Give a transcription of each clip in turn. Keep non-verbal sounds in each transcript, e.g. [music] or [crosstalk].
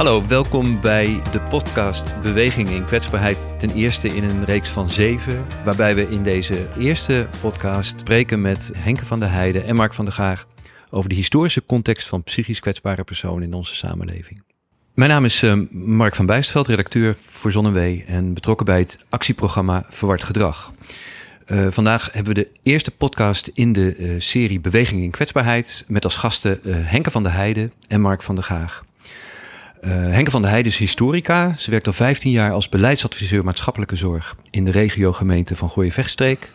Hallo, welkom bij de podcast Beweging in Kwetsbaarheid. Ten eerste in een reeks van zeven, waarbij we in deze eerste podcast spreken met Henke van der Heijden en Mark van der Gaag over de historische context van psychisch kwetsbare personen in onze samenleving. Mijn naam is uh, Mark van Bijstveld, redacteur voor Zonnewee en betrokken bij het actieprogramma Verward Gedrag. Uh, vandaag hebben we de eerste podcast in de uh, serie Beweging in Kwetsbaarheid met als gasten Henke van der Heijden en Mark van der Gaag. Uh, Henke van der Heijden is historica. Ze werkt al 15 jaar als beleidsadviseur maatschappelijke zorg in de regiogemeente van Gooien-Vechtstreek.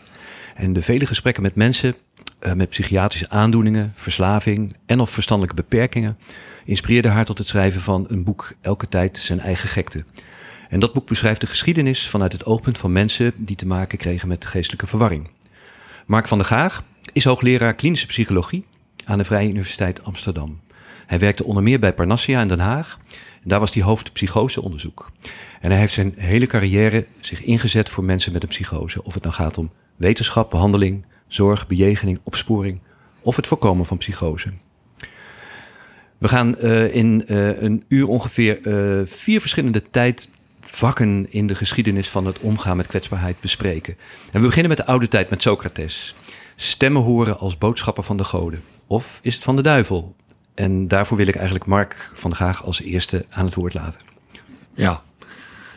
En de vele gesprekken met mensen uh, met psychiatrische aandoeningen, verslaving en of verstandelijke beperkingen inspireerden haar tot het schrijven van een boek Elke tijd zijn eigen gekte. En dat boek beschrijft de geschiedenis vanuit het oogpunt van mensen die te maken kregen met geestelijke verwarring. Mark van der Gaag is hoogleraar klinische psychologie aan de Vrije Universiteit Amsterdam. Hij werkte onder meer bij Parnassia in Den Haag. Daar was hij hoofd psychoseonderzoek. En hij heeft zijn hele carrière zich ingezet voor mensen met een psychose. Of het nou gaat om wetenschap, behandeling, zorg, bejegening, opsporing of het voorkomen van psychose. We gaan uh, in uh, een uur ongeveer uh, vier verschillende tijdvakken in de geschiedenis van het omgaan met kwetsbaarheid bespreken. En we beginnen met de oude tijd met Socrates. Stemmen horen als boodschappen van de goden. Of is het van de duivel? En daarvoor wil ik eigenlijk Mark van der Gaag als eerste aan het woord laten. Ja,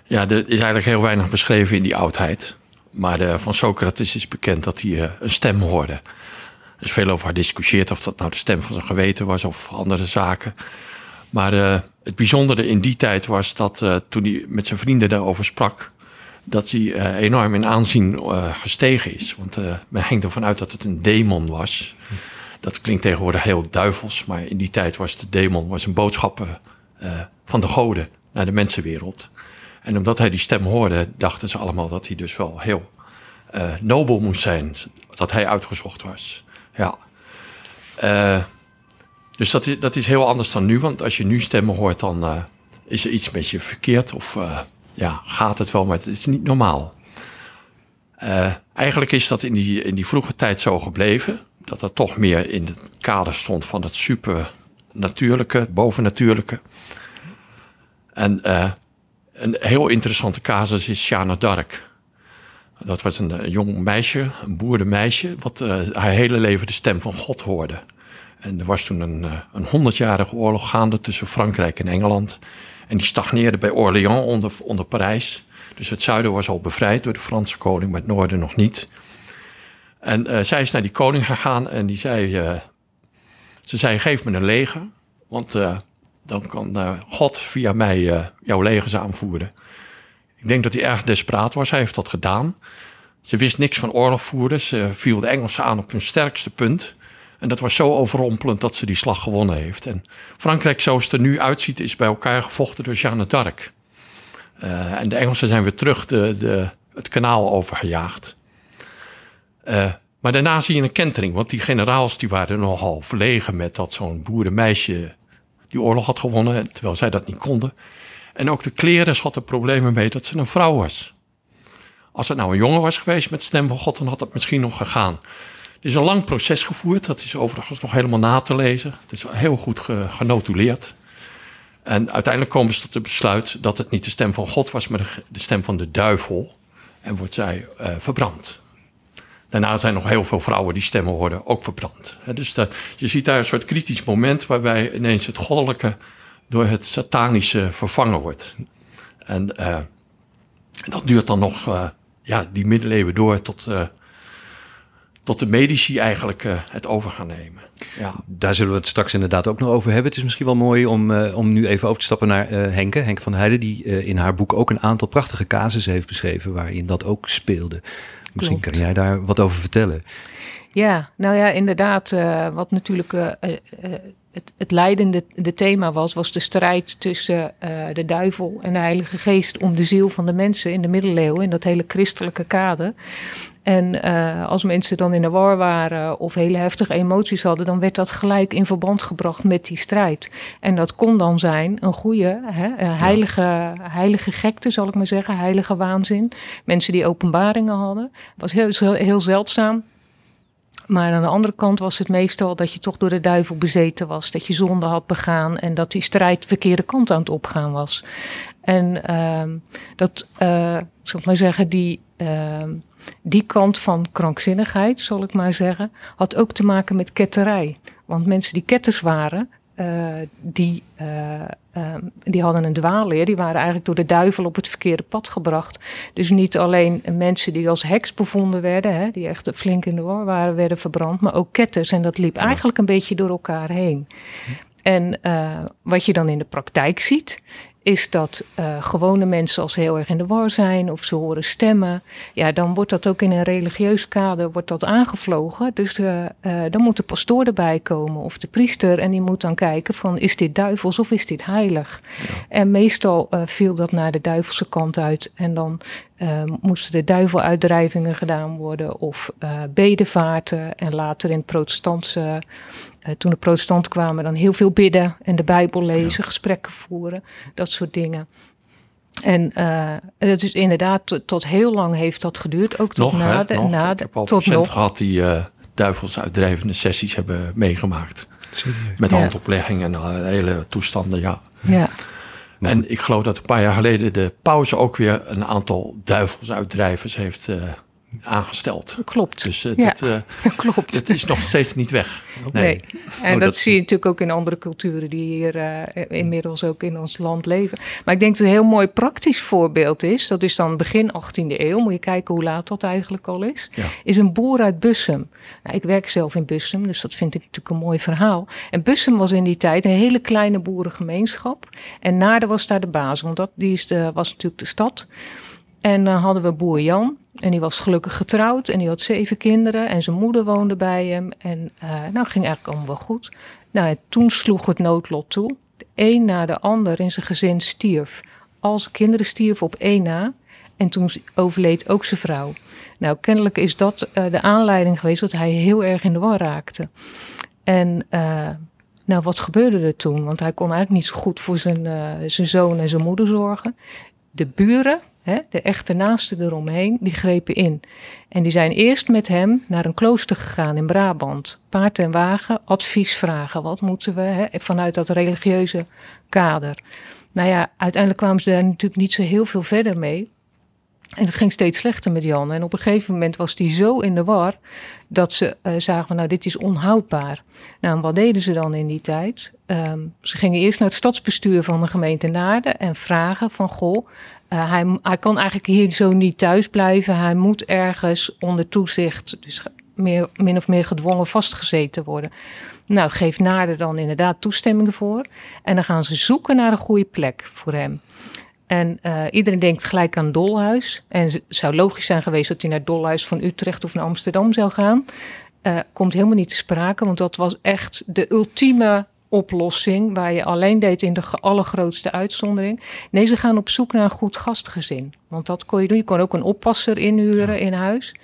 ja er is eigenlijk heel weinig beschreven in die oudheid. Maar de, van Socrates is bekend dat hij uh, een stem hoorde. Er is veel over gediscussieerd of dat nou de stem van zijn geweten was of andere zaken. Maar uh, het bijzondere in die tijd was dat toen hij met zijn vrienden daarover sprak, dat hij enorm in aanzien gestegen is. Want men ging ervan uit dat het een demon was. Dat klinkt tegenwoordig heel duivels, maar in die tijd was de demon was een boodschapper uh, van de goden naar de mensenwereld. En omdat hij die stem hoorde, dachten ze allemaal dat hij dus wel heel uh, nobel moest zijn. Dat hij uitgezocht was. Ja. Dus dat is, dat is heel anders dan nu, want als je nu stemmen hoort, dan is er iets met je verkeerd. Of ja, gaat het wel, maar het is niet normaal. eigenlijk is dat in die, in die vroege tijd zo gebleven dat dat toch meer in het kader stond van het supernatuurlijke, bovennatuurlijke. En uh, een heel interessante casus is Shana Dark. Dat was een, jong meisje, een boerenmeisje, wat uh, haar hele leven de stem van God hoorde. En er was toen een, uh, een honderdjarige oorlog gaande tussen Frankrijk en Engeland. En die stagneerde bij Orléans onder, onder Parijs. Dus het zuiden was al bevrijd door de Franse koning, maar het noorden nog niet. En uh, zij is naar die koning gegaan en die zei... Uh, ze zei, geef me een leger, want uh, dan kan God via mij jouw legers aanvoeren. Ik denk dat hij erg desperaat was. Hij heeft dat gedaan. Ze wist niks van oorlog voeren. Ze viel de Engelsen aan op hun sterkste punt. En dat was zo overrompelend dat ze die slag gewonnen heeft. En Frankrijk, zoals het er nu uitziet, is bij elkaar gevochten door Jeanne d'Arc. en de Engelsen zijn weer terug de, de, het kanaal overgejaagd. Uh, maar daarna zie je een kentering, want die generaals die waren nogal verlegen met dat zo'n boerenmeisje die oorlog had gewonnen, terwijl zij dat niet konden. En ook de klerens hadden problemen mee dat ze een vrouw was. Als het nou een jongen was geweest met stem van God, dan had het misschien nog gegaan. Er is een lang proces gevoerd, dat is overigens nog helemaal na te lezen. Het is heel goed genotuleerd. En uiteindelijk komen ze tot het besluit dat het niet de stem van God was, maar de, stem van de duivel. En wordt zij uh, verbrand. Daarna zijn nog heel veel vrouwen die stemmen worden ook verbrand. Dus dat, je ziet daar een soort kritisch moment waarbij ineens het goddelijke door het satanische vervangen wordt. En uh, dat duurt dan nog uh, ja, die middeleeuwen door tot, uh, tot de medici eigenlijk het over gaan nemen. Ja. Daar zullen we het straks inderdaad ook nog over hebben. Het is misschien wel mooi om, om nu even over te stappen naar Henke, Henke van Heijden, die in haar boek ook een aantal prachtige casussen heeft beschreven waarin dat ook speelde. Misschien kan jij daar wat over vertellen. Ja, nou ja, inderdaad. Uh, wat natuurlijk uh, uh, het, het leidende de thema was, was de strijd tussen de duivel en de Heilige Geest om de ziel van de mensen in de middeleeuwen, in dat hele christelijke kader. En als mensen dan in de war waren of hele heftige emoties hadden, dan werd dat gelijk in verband gebracht met die strijd. En dat kon dan zijn een goede, hè, heilige, heilige gekte, zal ik maar zeggen, heilige waanzin. Mensen die openbaringen hadden. was heel, heel, zeldzaam Maar aan de andere kant was het meestal dat je toch door de duivel bezeten was. Dat je zonde had begaan en dat die strijd de verkeerde kant aan het opgaan was. En ehm, dat, uh, zal ik maar zeggen, die, ehm, die kant van krankzinnigheid, zal ik maar zeggen, had ook te maken met ketterij. Want mensen die ketters waren, uh, die, uh, um, die hadden een dwaalleer. Die waren eigenlijk door de duivel op het verkeerde pad gebracht. Dus niet alleen mensen die als heks bevonden werden, hè, die echt flink in de war waren, werden verbrand, maar ook ketters. En dat liep eigenlijk een beetje door elkaar heen. En uh, wat je dan in de praktijk ziet, is dat uh, gewone mensen als heel erg in de war zijn of ze horen stemmen, ja, dan wordt dat ook in een religieus kader wordt dat aangevlogen. Dus uh, uh, dan moet de pastoor erbij komen of de priester en die moet dan kijken van is dit duivels of is dit heilig? Ja. En meestal viel dat naar de duivelse kant uit en dan moesten de duiveluitdrijvingen gedaan worden of bedevaarten en later in het protestantse uh, toen de protestanten kwamen, dan heel veel bidden en de Bijbel lezen, ja. gesprekken voeren, dat soort dingen. En uh, het is inderdaad, tot, tot, heel lang heeft dat geduurd. Ook tot nog, na de, nog. Na Ik heb al tot nog. gehad die uh, duivels uitdrijvende sessies hebben meegemaakt. Serieus? Met handoplegging en uh, hele toestanden, ja. Ja. En ik geloof dat een paar jaar geleden de pauze ook weer een aantal duivelsuitdrijvers heeft uh, aangesteld. Klopt. Dus uh, ja. dit, uh, [laughs] Klopt. dit is nog steeds niet weg. Nee. nee. En oh, dat, dat, zie je natuurlijk ook in andere culturen die hier uh, inmiddels ook in ons land leven. Maar ik denk dat een heel mooi praktisch voorbeeld is, dat is dan begin 18e eeuw, moet je kijken hoe laat dat eigenlijk al is, ja. is een boer uit Bussum. Nou, ik werk zelf in Bussum, dus dat vind ik natuurlijk een mooi verhaal. En Bussum was in die tijd een hele kleine boerengemeenschap. En Naarden was daar de baas, want dat die is de, was natuurlijk de stad. En dan hadden we boer Jan. En die was gelukkig getrouwd en die had zeven kinderen. En zijn moeder woonde bij hem. En uh, nou ging eigenlijk allemaal wel goed. Nou, en toen sloeg het noodlot toe. De een na de ander in zijn gezin stierf. Al zijn kinderen stierven op één na. En toen overleed ook zijn vrouw. Nou, kennelijk is dat uh, de aanleiding geweest dat hij heel erg in de war raakte. En nou, wat gebeurde er toen? Want hij kon eigenlijk niet zo goed voor zijn, zijn zoon en zijn moeder zorgen. De buren, De echte naasten eromheen, die grepen in. En die zijn eerst met hem naar een klooster gegaan in Brabant. Paard en wagen, advies vragen. Wat moeten we hè, vanuit dat religieuze kader? Nou ja, uiteindelijk kwamen ze daar natuurlijk niet zo heel veel verder mee. En het ging steeds slechter met Jan. En op een gegeven moment was hij zo in de war dat ze uh, zagen van nou dit is onhoudbaar. Nou, en wat deden ze dan in die tijd? Um, ze gingen eerst naar het stadsbestuur van de gemeente Naarden en vragen van goh, uh, hij, kan eigenlijk hier zo niet thuis blijven. Hij moet ergens onder toezicht, dus meer, min of meer gedwongen vastgezeten worden. Nou, geeft Naarden dan inderdaad toestemming voor. En dan gaan ze zoeken naar een goede plek voor hem. En uh, iedereen denkt gelijk aan Dolhuis. En het zou logisch zijn geweest dat hij naar Dolhuis van Utrecht of naar Amsterdam zou gaan. Uh, komt helemaal niet te sprake, want dat was echt de ultieme oplossing waar je alleen deed in de allergrootste uitzondering. Nee, ze gaan op zoek naar een goed gastgezin. Want dat kon je doen. Je kon ook een oppasser inhuren ja. in huis.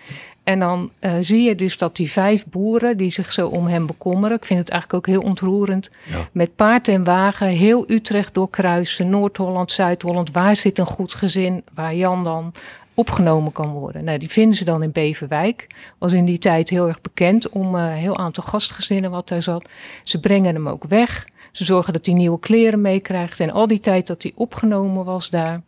En dan uh, zie je dus dat die vijf boeren die zich zo om hem bekommeren, ik vind het eigenlijk ook heel ontroerend, ja. met paard en wagen heel Utrecht doorkruisen, Noord-Holland, Zuid-Holland. Waar zit een goed gezin waar Jan dan opgenomen kan worden? Nou, die vinden ze dan in Beverwijk. Was in die tijd heel erg bekend om een uh, heel aantal gastgezinnen wat daar zat. Ze brengen hem ook weg. Ze zorgen dat hij nieuwe kleren meekrijgt. En al die tijd dat hij opgenomen was daar,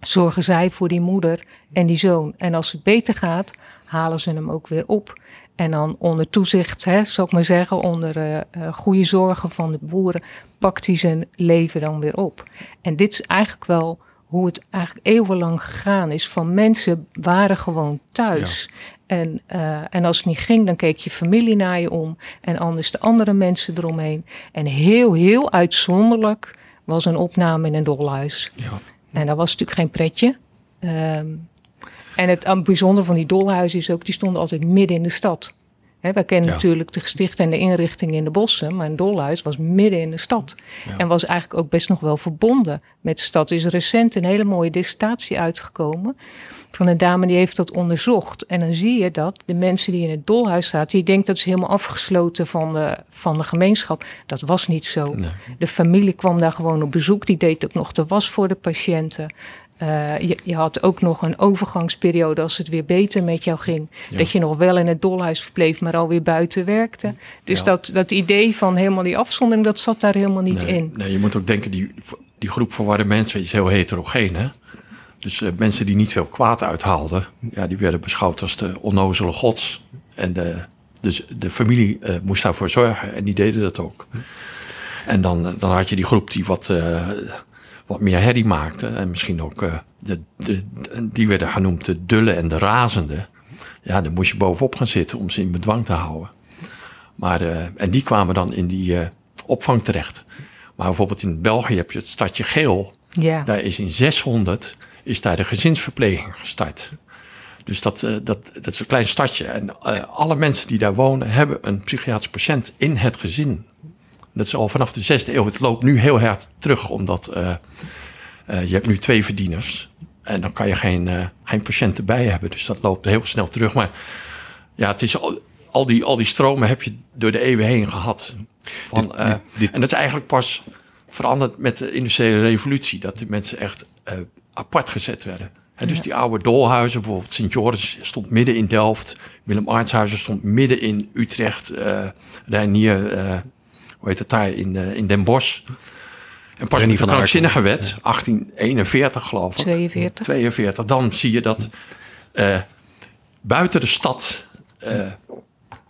zorgen zij voor die moeder en die zoon. En als het beter gaat, halen ze hem ook weer op. En dan onder toezicht, hè, zal ik maar zeggen, onder uh, uh, goede zorgen van de boeren, pakt hij zijn leven dan weer op. En dit is eigenlijk wel hoe het eigenlijk eeuwenlang gegaan is. Van mensen waren gewoon thuis. Ja. En, uh, en als het niet ging, dan keek je familie naar je om. En anders de andere mensen eromheen. En heel, heel uitzonderlijk was een opname in een dolhuis. Ja. En dat was natuurlijk geen pretje. Um, en het bijzondere van die dolhuizen is ook, die stonden altijd midden in de stad. He, wij kennen Ja. natuurlijk de gestichten en de inrichting in de bossen, maar een dolhuis was midden in de stad. Ja. En was eigenlijk ook best nog wel verbonden met de stad. Er is recent een hele mooie dissertatie uitgekomen van een dame die heeft dat onderzocht. En dan zie je dat de mensen die in het dolhuis zaten, die denkt dat ze helemaal afgesloten van de, van de gemeenschap. Dat was niet zo. Nee. De familie kwam daar gewoon op bezoek. Die deed ook nog de was voor de patiënten. Uh, je, je, had ook nog een overgangsperiode als het weer beter met jou ging. Dat je nog wel in het dolhuis verbleef, maar alweer buiten werkte. Dus dat, dat idee van helemaal die afzondering, dat zat daar helemaal niet in. Nee, je moet ook denken, die, die groep verwarde mensen is heel heterogeen. Hè? Dus uh, mensen die niet veel kwaad uithaalden, ja, die werden beschouwd als de onnozele gods. En de, dus de familie uh, moest daarvoor zorgen en die deden dat ook. En dan, dan had je die groep die wat wat meer herrie maakte. En misschien ook, uh, de, de, die werden genoemd de dulle en de razende. Ja, dan moest je bovenop gaan zitten om ze in bedwang te houden. Maar, uh, en die kwamen dan in die uh, opvang terecht. Maar bijvoorbeeld in België heb je het stadje Geel. Ja. Daar is in 600 is daar de gezinsverpleging gestart. Dus dat, dat, dat is een klein stadje. En alle mensen die daar wonen hebben een psychiatrisch patiënt in het gezin. Dat is al vanaf de zesde eeuw. Het loopt nu heel hard terug, omdat uh, uh, je hebt nu twee verdieners. En dan kan je geen, uh, geen patiënten bij hebben. Dus dat loopt heel snel terug. Maar ja, het is al, al, die, al die stromen heb je door de eeuwen heen gehad. Van, dit, En dat is eigenlijk pas veranderd met de industriële revolutie. Dat de mensen echt apart gezet werden. En dus die oude dolhuizen, bijvoorbeeld Sint Joris stond midden in Delft. Willem Artshuizen stond midden in Utrecht. Uh, Reinier, hoe heet het daar, in, uh, in Den Bosch. En pas in die krankzinnige wet, 1841 geloof ik. 42. 42. Dan zie je dat uh, buiten de stad uh,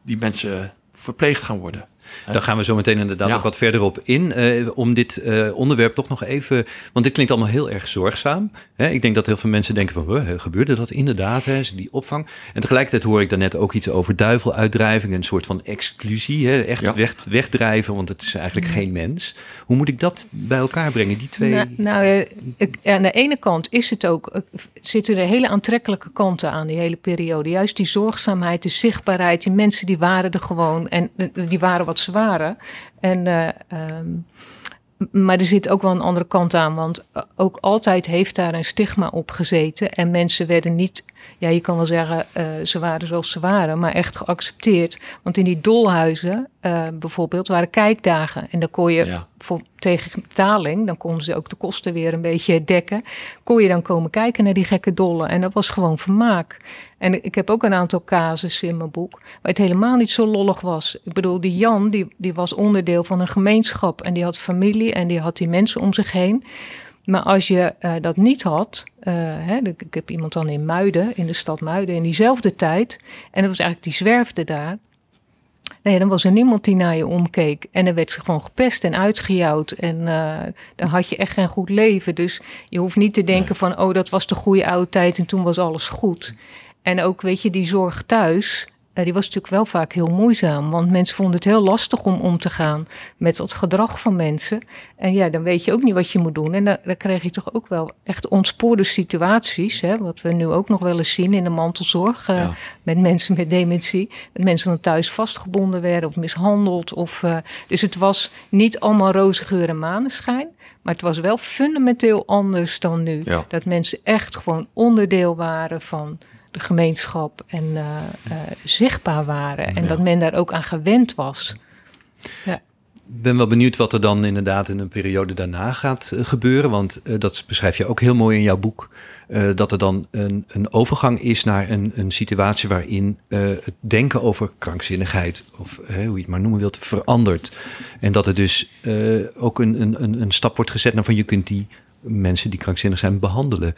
die mensen verpleegd gaan worden. Daar gaan we zo meteen inderdaad ook wat verder op in. Uh, om dit uh, onderwerp toch nog even. Want dit klinkt allemaal heel erg zorgzaam. Hè? Ik denk dat heel veel mensen denken van, huh, gebeurde dat inderdaad? Hè? Die opvang. En tegelijkertijd hoor ik daarnet ook iets over duiveluitdrijving. Een soort van exclusie. Hè? Echt ja. weg, wegdrijven, want het is eigenlijk geen mens. Hoe moet ik dat bij elkaar brengen, die twee? Nou, nou ik, aan de ene kant is het ook, zitten er hele aantrekkelijke kanten aan die hele periode. Juist die zorgzaamheid, de zichtbaarheid. Die mensen die waren er gewoon en die waren wat ze waren. En, uh, um, maar er zit ook wel een andere kant aan, want ook altijd heeft daar een stigma op gezeten. En mensen werden niet, ja, je kan wel zeggen, uh, ze waren zoals ze waren, maar echt geaccepteerd. Want in die dolhuizen uh, bijvoorbeeld waren kijkdagen. En dan kon je ja. voor, tegen betaling, dan konden ze ook de kosten weer een beetje dekken. Kon je dan komen kijken naar die gekke dollen. En dat was gewoon vermaak. En ik heb ook een aantal casussen in mijn boek waar het helemaal niet zo lollig was. Ik bedoel, die Jan, die, die was onderdeel van een gemeenschap. En die had familie en die had die mensen om zich heen. Maar als je uh, dat niet had, uh, hè, ik heb iemand dan in Muiden, in de stad Muiden, in diezelfde tijd. En dat was eigenlijk, die zwerfde daar. Nee, dan was er niemand die naar je omkeek. En dan werd ze gewoon gepest en uitgejouwd. En uh, dan had je echt geen goed leven. Dus je hoeft niet te denken van, oh, dat was de goede oude tijd en toen was alles goed. En ook, weet je, die zorg thuis, uh, die was natuurlijk wel vaak heel moeizaam. Want mensen vonden het heel lastig om om te gaan met dat gedrag van mensen. En ja, dan weet je ook niet wat je moet doen. En dan, dan krijg je toch ook wel echt ontspoorde situaties. Hè, wat we nu ook nog wel eens zien in de mantelzorg. Uh, ja. Met mensen met dementie. Dat mensen dan thuis vastgebonden werden of mishandeld. Of, uh, dus het was niet allemaal roze geur en maneschijn. Maar het was wel fundamenteel anders dan nu. Ja. Dat mensen echt gewoon onderdeel waren van de gemeenschap en uh, uh, zichtbaar waren. En ja. dat men daar ook aan gewend was. Ja. Ik ben wel benieuwd wat er dan inderdaad in een periode daarna gaat uh, gebeuren. Want dat beschrijf je ook heel mooi in jouw boek. dat er dan een, een overgang is naar een, een situatie waarin het denken over krankzinnigheid, of hoe je het maar noemen wilt, verandert. En dat er dus ook een, een, een stap wordt gezet naar van je kunt die mensen die krankzinnig zijn behandelen.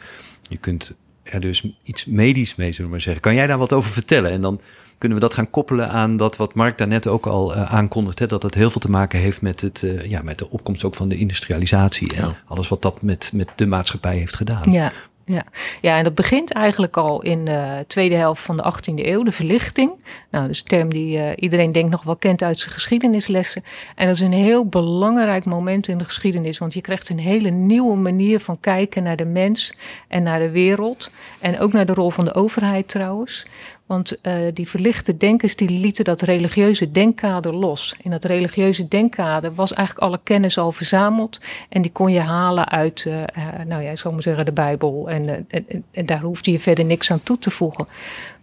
Je kunt er dus iets medisch mee, zullen we maar zeggen. Kan jij daar wat over vertellen? En dan kunnen we dat gaan koppelen aan dat wat Mark daarnet ook al uh, aankondigt. Hè, dat het heel veel te maken heeft met, het, uh, ja, met de opkomst ook van de industrialisatie. En ja. alles wat dat met, met de maatschappij heeft gedaan. Ja. Ja. ja, en dat begint eigenlijk al in de tweede helft van de 18e eeuw, de verlichting. Nou, dat is een term die uh, iedereen denk nog wel kent uit zijn geschiedenislessen. En dat is een heel belangrijk moment in de geschiedenis, want je krijgt een hele nieuwe manier van kijken naar de mens en naar de wereld. En ook naar de rol van de overheid trouwens. Want uh, die verlichte denkers die lieten dat religieuze denkkader los. In dat religieuze denkkader was eigenlijk alle kennis al verzameld. En die kon je halen uit, uh, uh, nou ja, zal maar zeggen, de Bijbel. En, en, en daar hoefde je verder niks aan toe te voegen.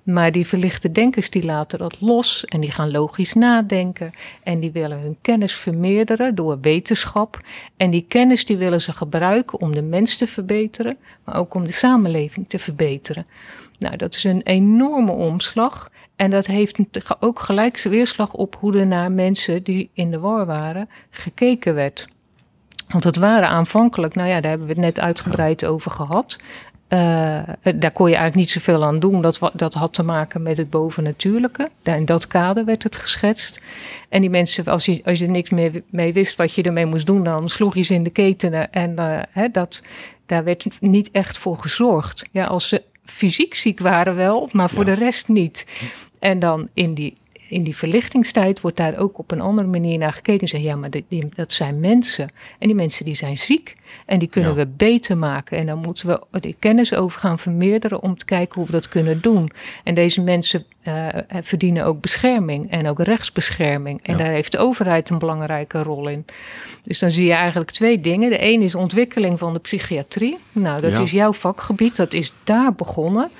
Maar die verlichte denkers die laten dat los en die gaan logisch nadenken. En die willen hun kennis vermeerderen door wetenschap. En die kennis die willen ze gebruiken om de mens te verbeteren, maar ook om de samenleving te verbeteren. Nou, dat is een enorme omslag. En dat heeft ook gelijk zijn weerslag op hoe er naar mensen die in de war waren gekeken werd. Want het waren aanvankelijk, nou ja, daar hebben we het net uitgebreid over gehad. Uh, daar kon je eigenlijk niet zoveel aan doen. Dat, dat had te maken met het bovennatuurlijke. In dat kader werd het geschetst. En die mensen, als je, als je er niks meer mee wist wat je ermee moest doen, dan sloeg je ze in de ketenen. En uh, dat, daar werd niet echt voor gezorgd. Ja, als ze fysiek ziek waren wel, maar voor de rest niet. En dan in die in die verlichtingstijd wordt daar ook op een andere manier naar gekeken. En zeggen, ja, maar die, dat zijn mensen. En die mensen die zijn ziek. En die kunnen we beter maken. En dan moeten we de kennis over gaan vermeerderen om te kijken hoe we dat kunnen doen. En deze mensen uh, verdienen ook bescherming en ook rechtsbescherming. En daar heeft de overheid een belangrijke rol in. Dus dan zie je eigenlijk twee dingen. De een is ontwikkeling van de psychiatrie. Nou, dat is jouw vakgebied. Dat is daar begonnen.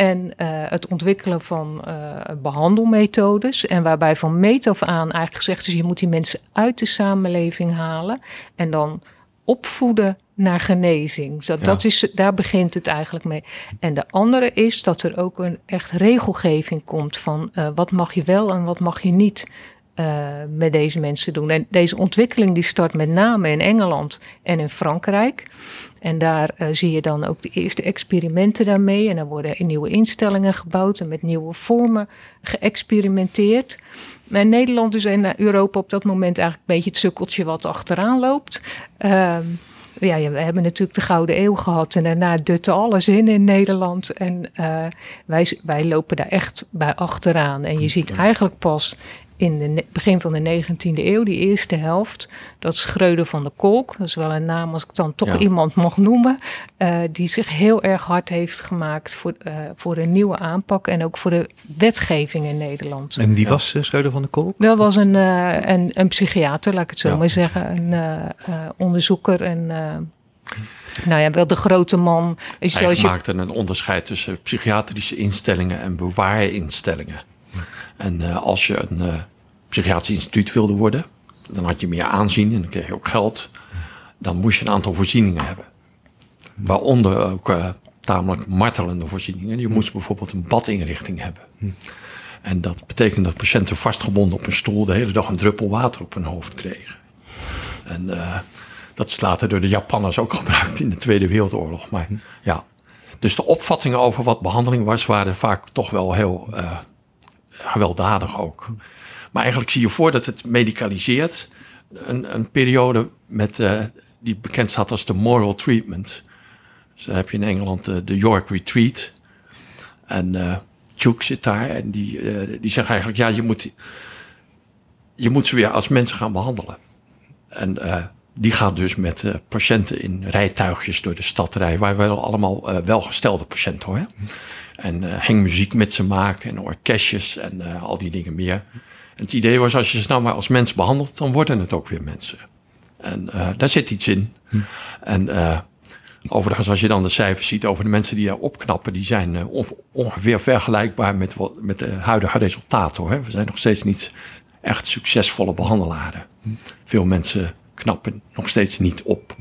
En uh, het ontwikkelen van uh, behandelmethodes. En waarbij van meet af aan eigenlijk gezegd is: je moet die mensen uit de samenleving halen. En dan opvoeden naar genezing. Dat, dat is, daar begint het eigenlijk mee. En de andere is dat er ook een echt regelgeving komt van uh, wat mag je wel en wat mag je niet uh, met deze mensen doen. En deze ontwikkeling die start met name in Engeland en in Frankrijk. En daar uh, zie je dan ook de eerste experimenten daarmee. En er worden nieuwe instellingen gebouwd en met nieuwe vormen geëxperimenteerd. Maar Nederland is in Europa op dat moment eigenlijk een beetje het sukkeltje wat achteraan loopt. Uh, ja, we hebben natuurlijk de Gouden Eeuw gehad en daarna dutte alles in in Nederland. En uh, wij, wij lopen daar echt bij achteraan. En je ziet eigenlijk pas in het begin van de 19e eeuw, die eerste helft. Dat Schreuder van de Kolk. Dat is wel een naam als ik dan toch iemand mag noemen. Uh, die zich heel erg hard heeft gemaakt voor, uh, voor een nieuwe aanpak. En ook voor de wetgeving in Nederland. En wie was uh, Schreuder van de Kolk? Dat was een, een, een psychiater, laat ik het zo maar zeggen. Een onderzoeker en... Nou ja, wel de grote man. Hij maakte een onderscheid tussen psychiatrische instellingen en bewaarinstellingen. En uh, als je een uh, psychiatrisch instituut wilde worden, dan had je meer aanzien en dan kreeg je ook geld. Dan moest je een aantal voorzieningen hebben. Waaronder ook uh, tamelijk martelende voorzieningen. Je moest bijvoorbeeld een badinrichting hebben. En dat betekent dat patiënten vastgebonden op een stoel de hele dag een druppel water op hun hoofd kregen. En dat is later door de Japanners ook gebruikt in de Tweede Wereldoorlog. Maar ja, dus de opvattingen over wat behandeling was, waren vaak toch wel heel gewelddadig ook. Maar eigenlijk zie je voor dat het medicaliseert een, een periode met, uh, die bekend staat als de moral treatment. Dus heb je in Engeland uh, de York Retreat. En uh, zit daar en die, die zegt eigenlijk, ja, je moet, je moet ze weer als mensen gaan behandelen. En die gaat dus met patiënten in rijtuigjes door de stad rijden, waar wel allemaal welgestelde patiënten hoor. En uh, hengmuziek met ze maken en orkestjes en al die dingen meer. En het idee was, als je ze nou maar als mens behandelt, dan worden het ook weer mensen. En daar zit iets in. Hm. En overigens, als je dan de cijfers ziet over de mensen die daar opknappen, die zijn ongeveer vergelijkbaar met, wat, met de huidige resultaten. Hoor. We zijn nog steeds niet echt succesvolle behandelaren. Hm. Veel mensen knappen nog steeds niet op.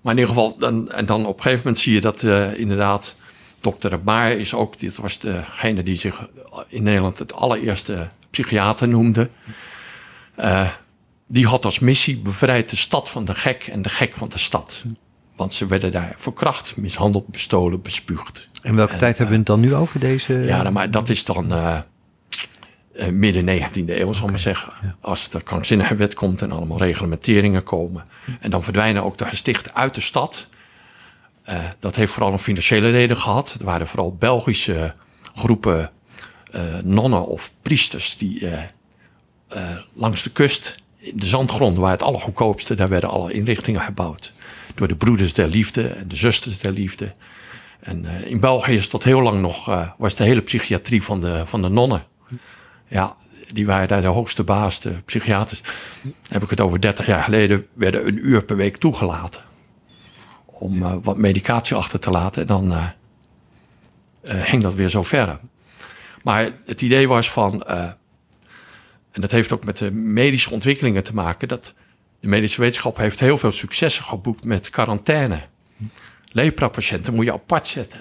Maar in ieder geval, dan, en dan op een gegeven moment zie je dat inderdaad Dokter Maar is ook, dit was degene die zich in Nederland het allereerste psychiater noemde. Uh, die had als missie bevrijd de stad van de gek en de gek van de stad. Want ze werden daar verkracht, mishandeld, bestolen, bespuugd. En welke tijd hebben we het dan nu over deze? Ja, maar dat is dan uh, uh, midden 19e eeuw, zal ik maar zeggen. Als de wet komt en allemaal reglementeringen komen. En dan verdwijnen ook de gestichten uit de stad. Uh, dat heeft vooral een financiële reden gehad. Er waren vooral Belgische groepen uh, nonnen of priesters die langs de kust, in de zandgrond waar het allergoedkoopste, daar werden alle inrichtingen gebouwd. Door de broeders der liefde en de zusters der liefde. En in België is tot heel lang nog, was de hele psychiatrie van de, van de nonnen. Ja, die waren daar de hoogste baas, de psychiaters. heb ik het over 30 jaar geleden, werden een uur per week toegelaten om uh, wat medicatie achter te laten. En dan uh, ging dat weer zo verder. Maar het idee was van, en dat heeft ook met de medische ontwikkelingen te maken, dat de medische wetenschap heeft heel veel successen geboekt met quarantaine. Lepra-patiënten moet je apart zetten.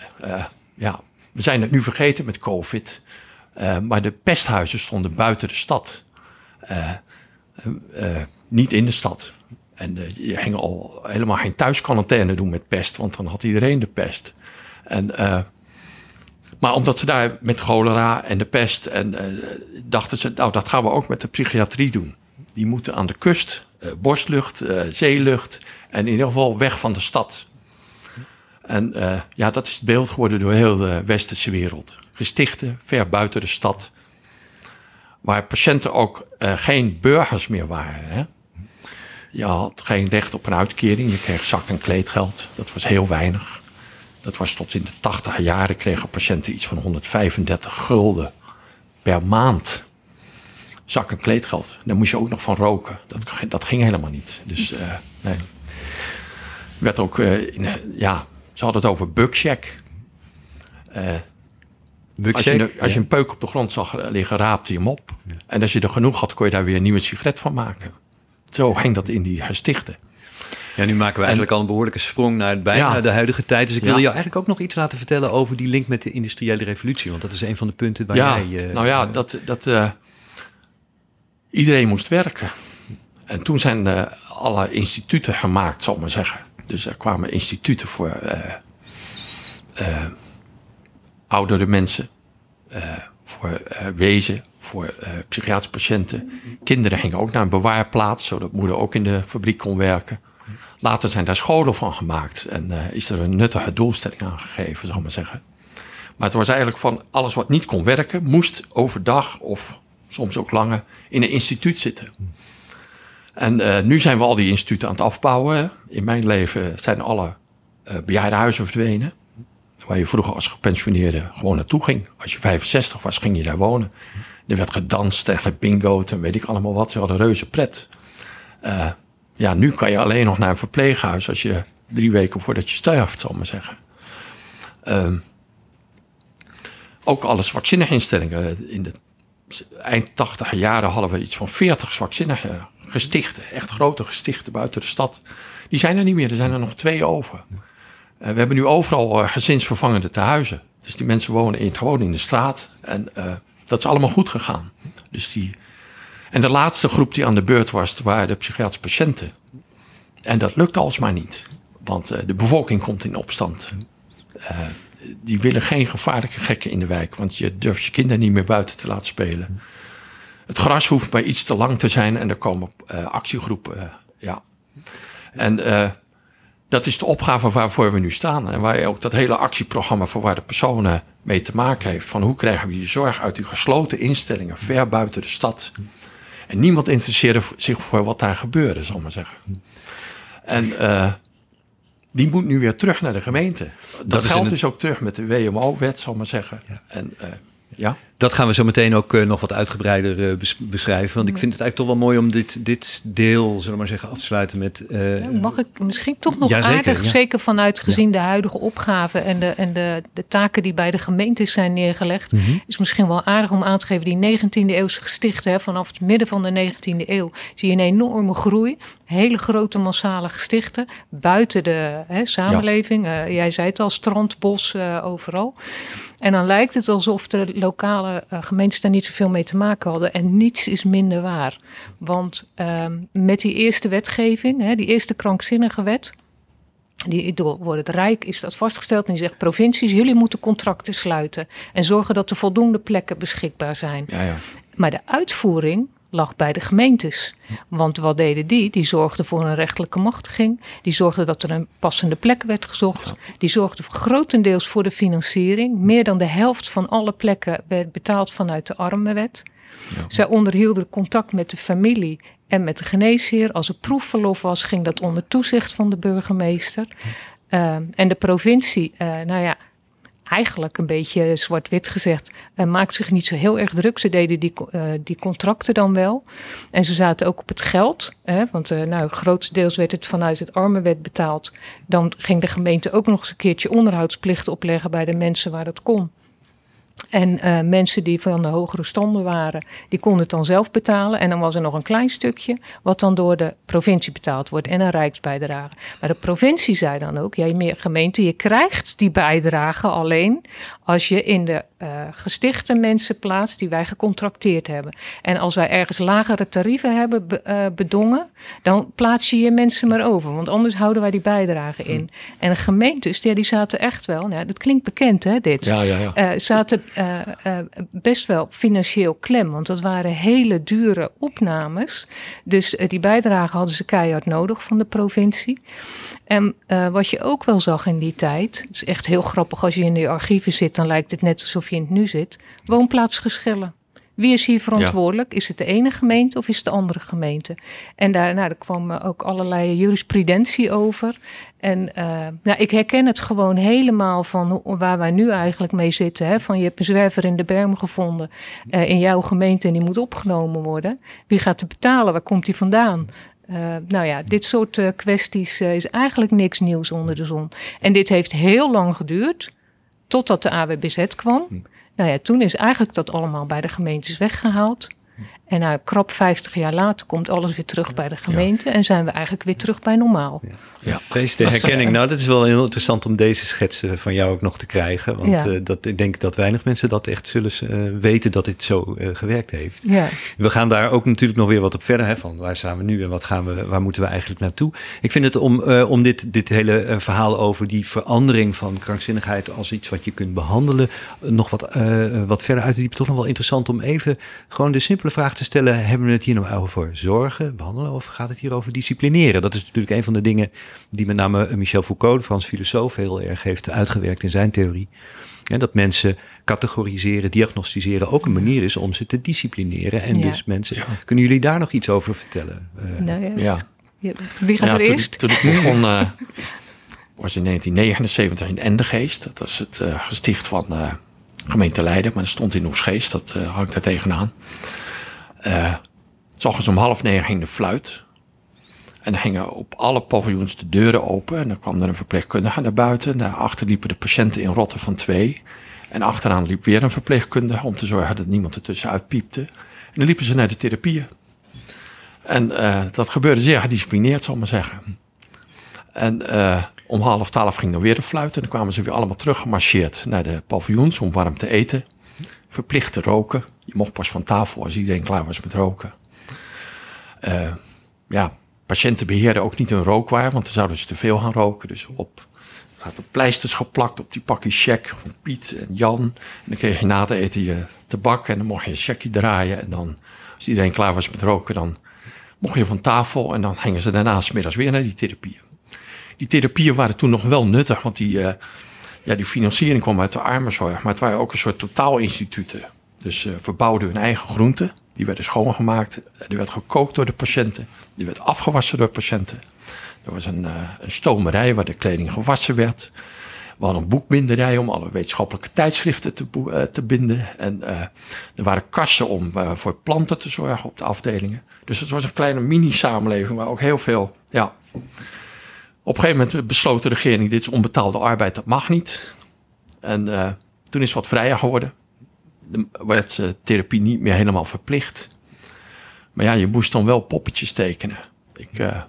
Ja, we zijn het nu vergeten met COVID, uh, maar de pesthuizen stonden buiten de stad. niet in de stad. En je ging al helemaal geen thuisquarantaine doen met pest, want dan had iedereen de pest. En maar omdat ze daar met cholera en de pest en dachten ze, nou dat gaan we ook met de psychiatrie doen. Die moeten aan de kust, borstlucht, zeelucht en in ieder geval weg van de stad. En ja, dat is het beeld geworden door heel de westerse wereld. Gestichten ver buiten de stad. Waar patiënten ook geen burgers meer waren. Hè? Je had geen recht op een uitkering, je kreeg zak- en kleedgeld. Dat was heel weinig. Dat was tot in de tachtige jaren kregen patiënten iets van 135 gulden per maand. Zak en kleedgeld. Daar moest je ook nog van roken. Dat, dat ging helemaal niet. Dus uh, nee. Werd ook, in, ja, ze hadden het over bugcheck. Uh, als, je, als je een peuk op de grond zag liggen, raapte je hem op. En als je er genoeg had, kon je daar weer een nieuwe sigaret van maken. Zo ging dat in die gestichten. Ja, nu maken we eigenlijk al een behoorlijke sprong naar bijna de huidige tijd. Dus ik wil jou eigenlijk ook nog iets laten vertellen over die link met de industriële revolutie. Want dat is een van de punten waar ja, jij... Uh, nou ja, dat, dat uh, iedereen moest werken. En toen zijn uh, alle instituten gemaakt, zal ik maar zeggen. Dus er kwamen instituten voor oudere mensen, voor wezen, voor psychiatrische patiënten. Kinderen gingen ook naar een bewaarplaats, zodat moeder ook in de fabriek kon werken. Later zijn daar scholen van gemaakt en is er een nuttige doelstelling aan gegeven, zal ik maar zeggen. Maar het was eigenlijk van alles wat niet kon werken, moest overdag of soms ook langer in een instituut zitten. En nu zijn we al die instituten aan het afbouwen. In mijn leven zijn alle uh, bejaardenhuizen verdwenen. Waar je vroeger als gepensioneerde gewoon naartoe ging. Als je 65 was, ging je daar wonen. Er werd gedanst en gebingoed en weet ik allemaal wat. Ze hadden reuze pret. Uh, ja, nu kan je alleen nog naar een verpleeghuis als je drie weken voordat je sterft, zal ik maar zeggen. Um, ook alle vaccineinstellingen. In de eind 80 jaren hadden we iets van 40 gestichten. Echt grote gestichten buiten de stad. Die zijn er niet meer, er zijn er nog twee over. Uh, we hebben nu overal uh, gezinsvervangende tehuizen. Dus die mensen wonen gewoon in de straat. En uh, dat is allemaal goed gegaan. Dus die en de laatste groep die aan de beurt was, waren de psychiatrische patiënten. En dat lukt alsmaar niet, want de bevolking komt in opstand. Die willen geen gevaarlijke gekken in de wijk, want je durft je kinderen niet meer buiten te laten spelen. Het gras hoeft maar iets te lang te zijn en er komen actiegroepen. ja. En dat is de opgave waarvoor we nu staan. En waar je ook dat hele actieprogramma voor waar de personen mee te maken heeft. Van hoe krijgen we die zorg uit die gesloten instellingen ver buiten de stad. En niemand interesseerde zich voor wat daar gebeurde, zal ik maar zeggen. En uh, die moet nu weer terug naar de gemeente. Dat, dat geldt dus ook terug met de WMO-wet, zal ik maar zeggen. Ja. En uh, ja. Dat gaan we zo meteen ook uh, nog wat uitgebreider uh, beschrijven. Want ik vind het eigenlijk toch wel mooi om dit, dit deel, zullen we maar zeggen, af te sluiten met. Uh, ja, mag ik misschien toch nog aardig, ja. zeker vanuit gezien de huidige opgave en, de, en de, de taken die bij de gemeentes zijn neergelegd, mm -hmm. is misschien wel aardig om aan te geven. Die 19e eeuwse gestichten, hè, vanaf het midden van de 19e eeuw, zie je een enorme groei. Hele grote massale gestichten buiten de hè, samenleving. jij zei het al, strand, bos, overal. En dan lijkt het alsof de lokale uh, gemeentes daar niet zoveel mee te maken hadden. En niets is minder waar. Want uh, met die eerste wetgeving, hè, die eerste krankzinnige wet. Die, door het Rijk is dat vastgesteld. En die zegt: provincies, jullie moeten contracten sluiten. En zorgen dat er voldoende plekken beschikbaar zijn. Ja, ja. Maar de uitvoering lag bij de gemeentes. Want wat deden die? Die zorgden voor een rechtelijke machtiging. Die zorgden dat er een passende plek werd gezocht. Die zorgden grotendeels voor de financiering. Meer dan de helft van alle plekken werd betaald vanuit de armenwet. Ja. Zij onderhielden contact met de familie en met de geneesheer. Als er proefverlof was, ging dat onder toezicht van de burgemeester. Uh, en de provincie, uh, nou ja, eigenlijk een beetje zwart-wit gezegd, uh, maakt zich niet zo heel erg druk. Ze deden die, uh, die contracten dan wel. En ze zaten ook op het geld. Hè, want uh, nou, grotendeels werd het vanuit het armenwet betaald. Dan ging de gemeente ook nog eens een keertje onderhoudsplicht opleggen bij de mensen waar dat kon. En uh, mensen die van de hogere standen waren, die konden het dan zelf betalen. En dan was er nog een klein stukje wat dan door de provincie betaald wordt en een rijksbijdrage. Maar de provincie zei dan ook, ja, meer gemeente, je krijgt die bijdrage alleen als je in de uh, gestichte mensen plaatst die wij gecontracteerd hebben. En als wij ergens lagere tarieven hebben be, uh, bedongen, dan plaats je je mensen maar over. Want anders houden wij die bijdrage in. Hm. En de gemeentes, ja, die zaten echt wel, nou, dat klinkt bekend hè, dit. Ja, ja, ja. zaten uh, best wel financieel klem. Want dat waren hele dure opnames. Dus uh, die bijdrage hadden ze keihard nodig van de provincie. En wat je ook wel zag in die tijd, het is echt heel grappig als je in de archieven zit, dan lijkt het net alsof je in het nu zit. Woonplaatsgeschillen. Wie is hier verantwoordelijk? Ja. Is het de ene gemeente of is het de andere gemeente? En daar, nou, kwam ook allerlei jurisprudentie over. En uh, nou, ik herken het gewoon helemaal van waar wij nu eigenlijk mee zitten. Hè? Van je hebt een zwerver in de berm gevonden uh, in jouw gemeente en die moet opgenomen worden. Wie gaat er betalen? Waar komt die vandaan? Uh, nou ja, dit soort kwesties is eigenlijk niks nieuws onder de zon. En dit heeft heel lang geduurd totdat de AWBZ kwam. Nou ja, toen is eigenlijk dat allemaal bij de gemeentes weggehaald. En nou, krap 50 jaar later komt alles weer terug bij de gemeente en zijn we eigenlijk weer terug bij normaal. Ja. Ja. Feest de herkenning. Nou, dat is wel heel interessant om deze schetsen van jou ook nog te krijgen. Want ja. uh, dat, ik denk dat weinig mensen dat echt zullen uh, weten dat dit zo uh, gewerkt heeft. Ja. We gaan daar ook natuurlijk nog weer wat op verder. Hè, van waar staan we nu en wat gaan we, waar moeten we eigenlijk naartoe? Ik vind het om, om dit, dit hele verhaal over die verandering van krankzinnigheid als iets wat je kunt behandelen, nog wat, wat verder uit te diepen. Toch nog wel interessant om even gewoon de simpele vraag te stellen: hebben we het hier nou over zorgen, behandelen of gaat het hier over disciplineren? Dat is natuurlijk een van de dingen die met name Michel Foucault, de Frans filosoof, heel erg heeft uitgewerkt in zijn theorie. Ja, dat mensen categoriseren, diagnosticeren ook een manier is om ze te disciplineren. En ja. dus mensen. Ja. Kunnen jullie daar nog iets over vertellen? Uh, nou ja. Wie gaat er toen, eerst? Toen ik begon, uh, was in 1979 in Endegeest. Dat was het uh, gesticht van uh, gemeente Leiden, maar dat stond in Oesgeest. Dat hangt daar tegenaan. Uh, s om half negen ging de fluit. En dan gingen op alle paviljoens de deuren open. En dan kwam er een verpleegkundige naar buiten. Daarachter liepen de patiënten in rotten van twee. En achteraan liep weer een verpleegkundige om te zorgen dat niemand er tussenuit piepte. En dan liepen ze naar de therapieën. En uh, dat gebeurde zeer gedisciplineerd, zal ik maar zeggen. En uh, om half twaalf ging dan weer de fluit. En dan kwamen ze weer allemaal teruggemarcheerd naar de paviljoens om warm te eten. Verplicht te roken. Je mocht pas van tafel als iedereen klaar was met roken. Uh, ja, patiënten beheerden ook niet hun rookwaar, want dan zouden ze te veel gaan roken. Dus op hadden pleisters geplakt op die pakjes check van Piet en Jan. En dan kreeg je na het eten je tabak en dan mocht je een checkje draaien. En dan, als iedereen klaar was met roken, dan mocht je van tafel. En dan gingen ze daarna smiddags weer naar die therapieën. Die therapieën waren toen nog wel nuttig, want die, uh, ja, die financiering kwam uit de armenzorg. Maar het waren ook een soort totaalinstituten. Dus uh, verbouwden hun eigen groenten. Die werden schoongemaakt. Die werd gekookt door de patiënten. Die werd afgewassen door patiënten. Er was een, uh, een stomerij waar de kleding gewassen werd. We hadden een boekbinderij om alle wetenschappelijke tijdschriften te, te binden. En er waren kassen om voor planten te zorgen op de afdelingen. Dus het was een kleine mini-samenleving waar ook heel veel. Ja. Op een gegeven moment besloot de regering: dit is onbetaalde arbeid, dat mag niet. En toen is wat vrijer geworden werd therapie niet meer helemaal verplicht. Maar ja, je moest dan wel poppetjes tekenen. Ik, uh,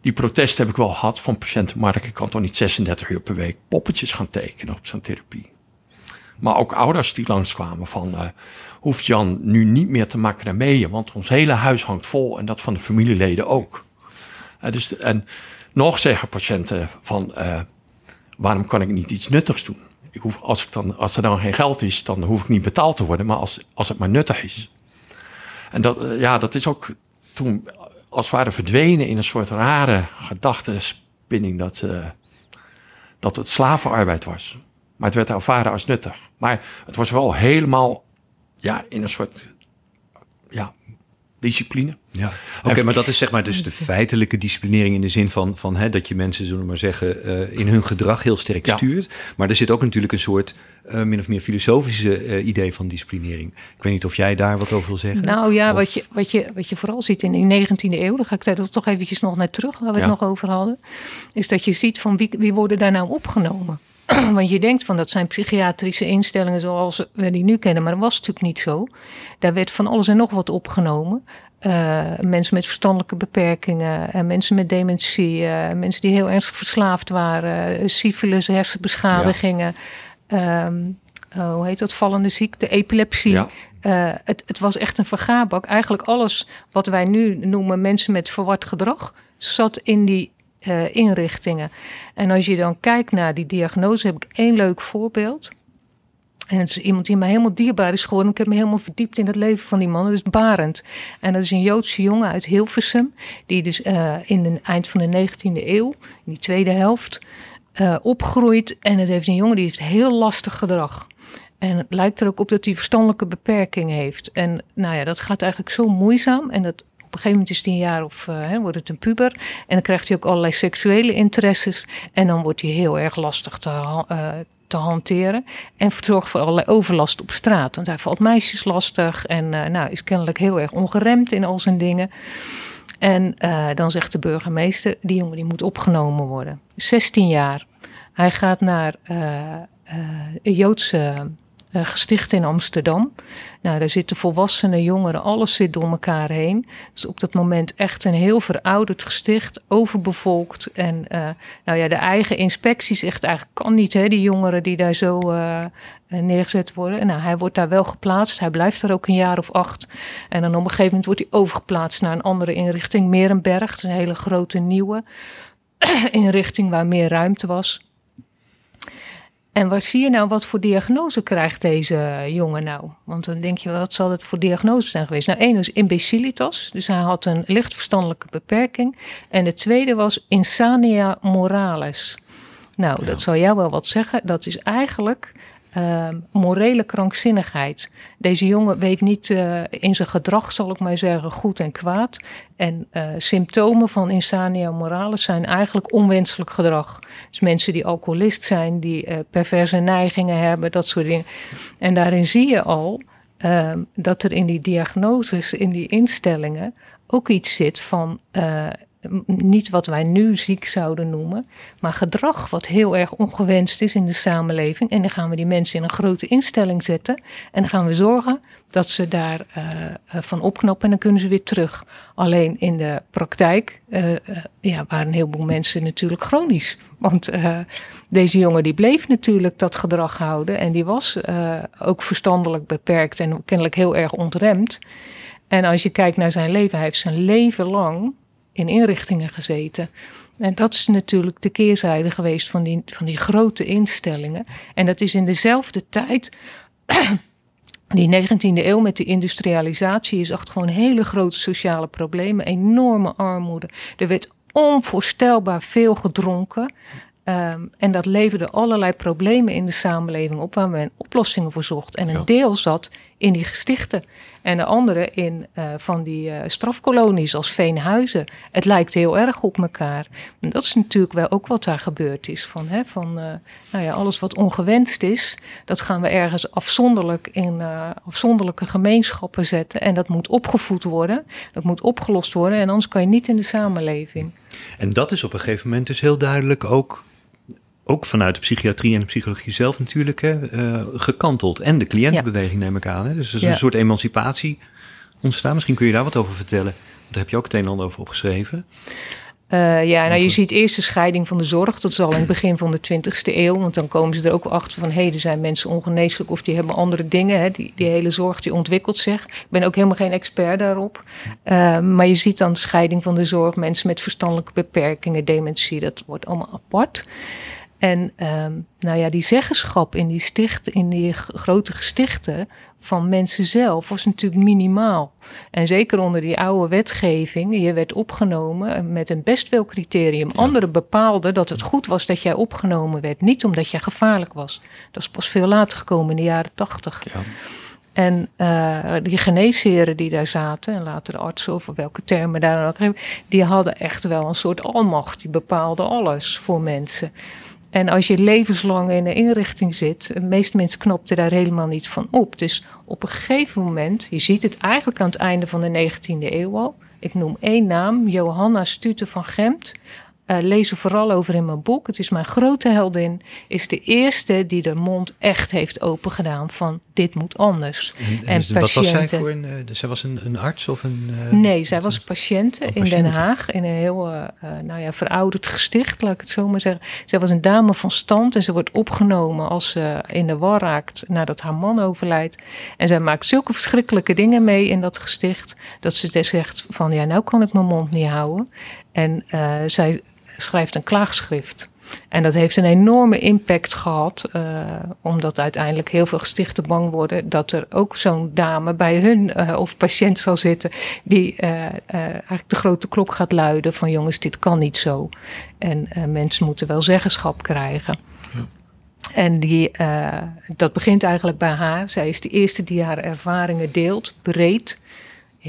die protest heb ik wel gehad van patiënten. Maar ik kan toch niet 36 uur per week poppetjes gaan tekenen op zo'n therapie. Maar ook ouders die langskwamen van... Uh, hoeft Jan nu niet meer te macrameën... want ons hele huis hangt vol en dat van de familieleden ook. Uh, dus, en nog zeggen patiënten van... waarom kan ik niet iets nuttigs doen? ik hoef, als, ik dan, als er dan geen geld is, dan hoef ik niet betaald te worden, maar als, als het maar nuttig is. En dat, ja, dat is ook toen als het ware verdwenen in een soort rare gedachtenspinning dat, uh, dat het slavenarbeid was. Maar het werd ervaren als nuttig. Maar het was wel helemaal ja, in een soort ja, discipline. Ja, oké, okay, maar dat is zeg maar dus de feitelijke disciplinering in de zin van, van hè, dat je mensen, zullen we maar zeggen, uh, in hun gedrag heel sterk ja. stuurt. Maar er zit ook natuurlijk een soort uh, min of meer filosofische uh, idee van disciplinering. Ik weet niet of jij daar wat over wil zeggen. Nou ja, of... wat, je, wat, je, wat je vooral ziet in de 19e eeuw, dan ga ik daar toch eventjes nog naar terug, waar we ja. het nog over hadden, is dat je ziet van wie, wie worden daar nou opgenomen. [clears throat] Want je denkt van dat zijn psychiatrische instellingen zoals we die nu kennen, maar dat was natuurlijk niet zo. Daar werd van alles en nog wat opgenomen. Uh, mensen met verstandelijke beperkingen, en mensen met dementie, uh, mensen die heel ernstig verslaafd waren, syfilis, hersenbeschadigingen. Ja. Um, uh, hoe heet dat? Vallende ziekte, epilepsie. Ja. het, het was echt een vergaarbak. Eigenlijk alles wat wij nu noemen mensen met verward gedrag, zat in die uh, inrichtingen. En als je dan kijkt naar die diagnose, heb ik één leuk voorbeeld. En het is iemand die me helemaal dierbaar is geworden. Ik heb me helemaal verdiept in het leven van die man. Dat is Barend. En dat is een Joodse jongen uit Hilversum. Die dus uh, in het eind van de 19e eeuw, in die tweede helft, uh, opgroeit. En het heeft een jongen die heeft heel lastig gedrag. En het lijkt er ook op dat hij verstandelijke beperkingen heeft. En nou ja, dat gaat eigenlijk zo moeizaam. En dat een gegeven moment is hij een jaar of uh, wordt het een puber. En dan krijgt hij ook allerlei seksuele interesses. En dan wordt hij heel erg lastig te, uh, te hanteren. En zorgt voor allerlei overlast op straat. Want hij valt meisjes lastig. En uh, nou, is kennelijk heel erg ongeremd in al zijn dingen. En dan zegt de burgemeester: die jongen die moet opgenomen worden. 16 jaar. Hij gaat naar een Joodse uh, gesticht in Amsterdam. Nou, daar zitten volwassenen, jongeren, alles zit door elkaar heen. Dus op dat moment echt een heel verouderd gesticht, overbevolkt. En uh, nou ja, de eigen inspectie zegt eigenlijk kan niet, hè, die jongeren die daar zo uh, neergezet worden. Nou, hij wordt daar wel geplaatst. Hij blijft daar ook een jaar of acht. En dan op een gegeven moment wordt hij overgeplaatst naar een andere inrichting, Merenberg. Een hele grote nieuwe [clears throat] inrichting waar meer ruimte was. En wat zie je nou, wat voor diagnose krijgt deze jongen nou? Want dan denk je, wat zal het voor diagnose zijn geweest? Nou, één is imbecilitas, dus hij had een licht verstandelijke beperking. En de tweede was insania moralis. Nou, dat zal jou wel wat zeggen. Dat is eigenlijk uh, morele krankzinnigheid. Deze jongen weet niet uh, in zijn gedrag, zal ik maar zeggen, goed en kwaad. En uh, symptomen van insania moralis zijn eigenlijk onwenselijk gedrag. Dus mensen die alcoholist zijn, die uh, perverse neigingen hebben, dat soort dingen. En daarin zie je al ehm, dat er in die diagnoses, in die instellingen, ook iets zit van niet wat wij nu ziek zouden noemen, maar gedrag wat heel erg ongewenst is in de samenleving. En dan gaan we die mensen in een grote instelling zetten en dan gaan we zorgen dat ze daar uh, van opknappen en dan kunnen ze weer terug. Alleen in de praktijk uh, ja, waren een heleboel mensen natuurlijk chronisch. Want deze jongen die bleef natuurlijk dat gedrag houden en die was ook verstandelijk beperkt en kennelijk heel erg ontremd. En als je kijkt naar zijn leven, hij heeft zijn leven lang in inrichtingen gezeten. En dat is natuurlijk de keerzijde geweest van die, van die grote instellingen. En dat is in dezelfde tijd. [clears throat] Die 19e eeuw met de industrialisatie is echt gewoon hele grote sociale problemen, enorme armoede. Er werd onvoorstelbaar veel gedronken. Um, en dat leverde allerlei problemen in de samenleving op waar men oplossingen voor zocht. En een deel zat in die gestichten. En de andere in uh, van die uh, strafkolonies als Veenhuizen. Het lijkt heel erg op elkaar. En dat is natuurlijk wel ook wat daar gebeurd is. Van, hè, van uh, nou ja, alles wat ongewenst is, dat gaan we ergens afzonderlijk in afzonderlijke gemeenschappen zetten. En dat moet opgevoed worden. Dat moet opgelost worden. En anders kan je niet in de samenleving. En dat is op een gegeven moment dus heel duidelijk ook ook vanuit de psychiatrie en de psychologie zelf natuurlijk hè, uh, gekanteld. En de cliëntenbeweging neem ik aan. Hè. Dus er is een soort emancipatie ontstaan. Misschien kun je daar wat over vertellen. Want daar heb je ook het een en ander over opgeschreven. Uh, ja, nou je ziet eerst de scheiding van de zorg. Dat is al in het begin van de 20e eeuw. Want dan komen ze er ook achter van... hé, hey, er zijn mensen ongeneeslijk of die hebben andere dingen. Hè. Die, die hele zorg die ontwikkelt zich. Ik ben ook helemaal geen expert daarop. Uh, maar je ziet dan de scheiding van de zorg. Mensen met verstandelijke beperkingen, dementie. Dat wordt allemaal apart. En um, nou ja, die zeggenschap in die, stichten, in die grote gestichten van mensen zelf was natuurlijk minimaal. En zeker onder die oude wetgeving, je werd opgenomen met een best wel criterium. Anderen bepaalden dat het goed was dat jij opgenomen werd, niet omdat jij gevaarlijk was. Dat is pas veel later gekomen in de jaren tachtig. Ja. En uh, die geneesheren die daar zaten, en later de artsen of welke termen daar dan ook die hadden echt wel een soort almacht. Die bepaalden alles voor mensen. En als je levenslang in een inrichting zit, de meeste mensen knopten daar helemaal niet van op. Dus op een gegeven moment, je ziet het eigenlijk aan het einde van de 19e eeuw al. Ik noem één naam, Johanna Stute van Gemt. Uh, lees er vooral over in mijn boek. Het is mijn grote heldin. Is de eerste die de mond echt heeft opengedaan van dit moet anders. En, en, patiënten, wat was zij voor een, uh, zij was een, een arts of een... Uh, nee, zij was patiënt in Den Haag. In een heel nou ja, verouderd gesticht, laat ik het zo maar zeggen. Zij was een dame van stand en ze wordt opgenomen als ze in de war raakt nadat haar man overlijdt. En zij maakt zulke verschrikkelijke dingen mee in dat gesticht. Dat ze zegt van ja, nou kan ik mijn mond niet houden. En zij schrijft een klaagschrift. En dat heeft een enorme impact gehad, uh, omdat uiteindelijk heel veel gestichten bang worden dat er ook zo'n dame bij hun uh, of patiënt zal zitten die uh, eigenlijk de grote klok gaat luiden van jongens, dit kan niet zo. En mensen moeten wel zeggenschap krijgen. Ja. En die, dat begint eigenlijk bij haar. Zij is de eerste die haar ervaringen deelt, breed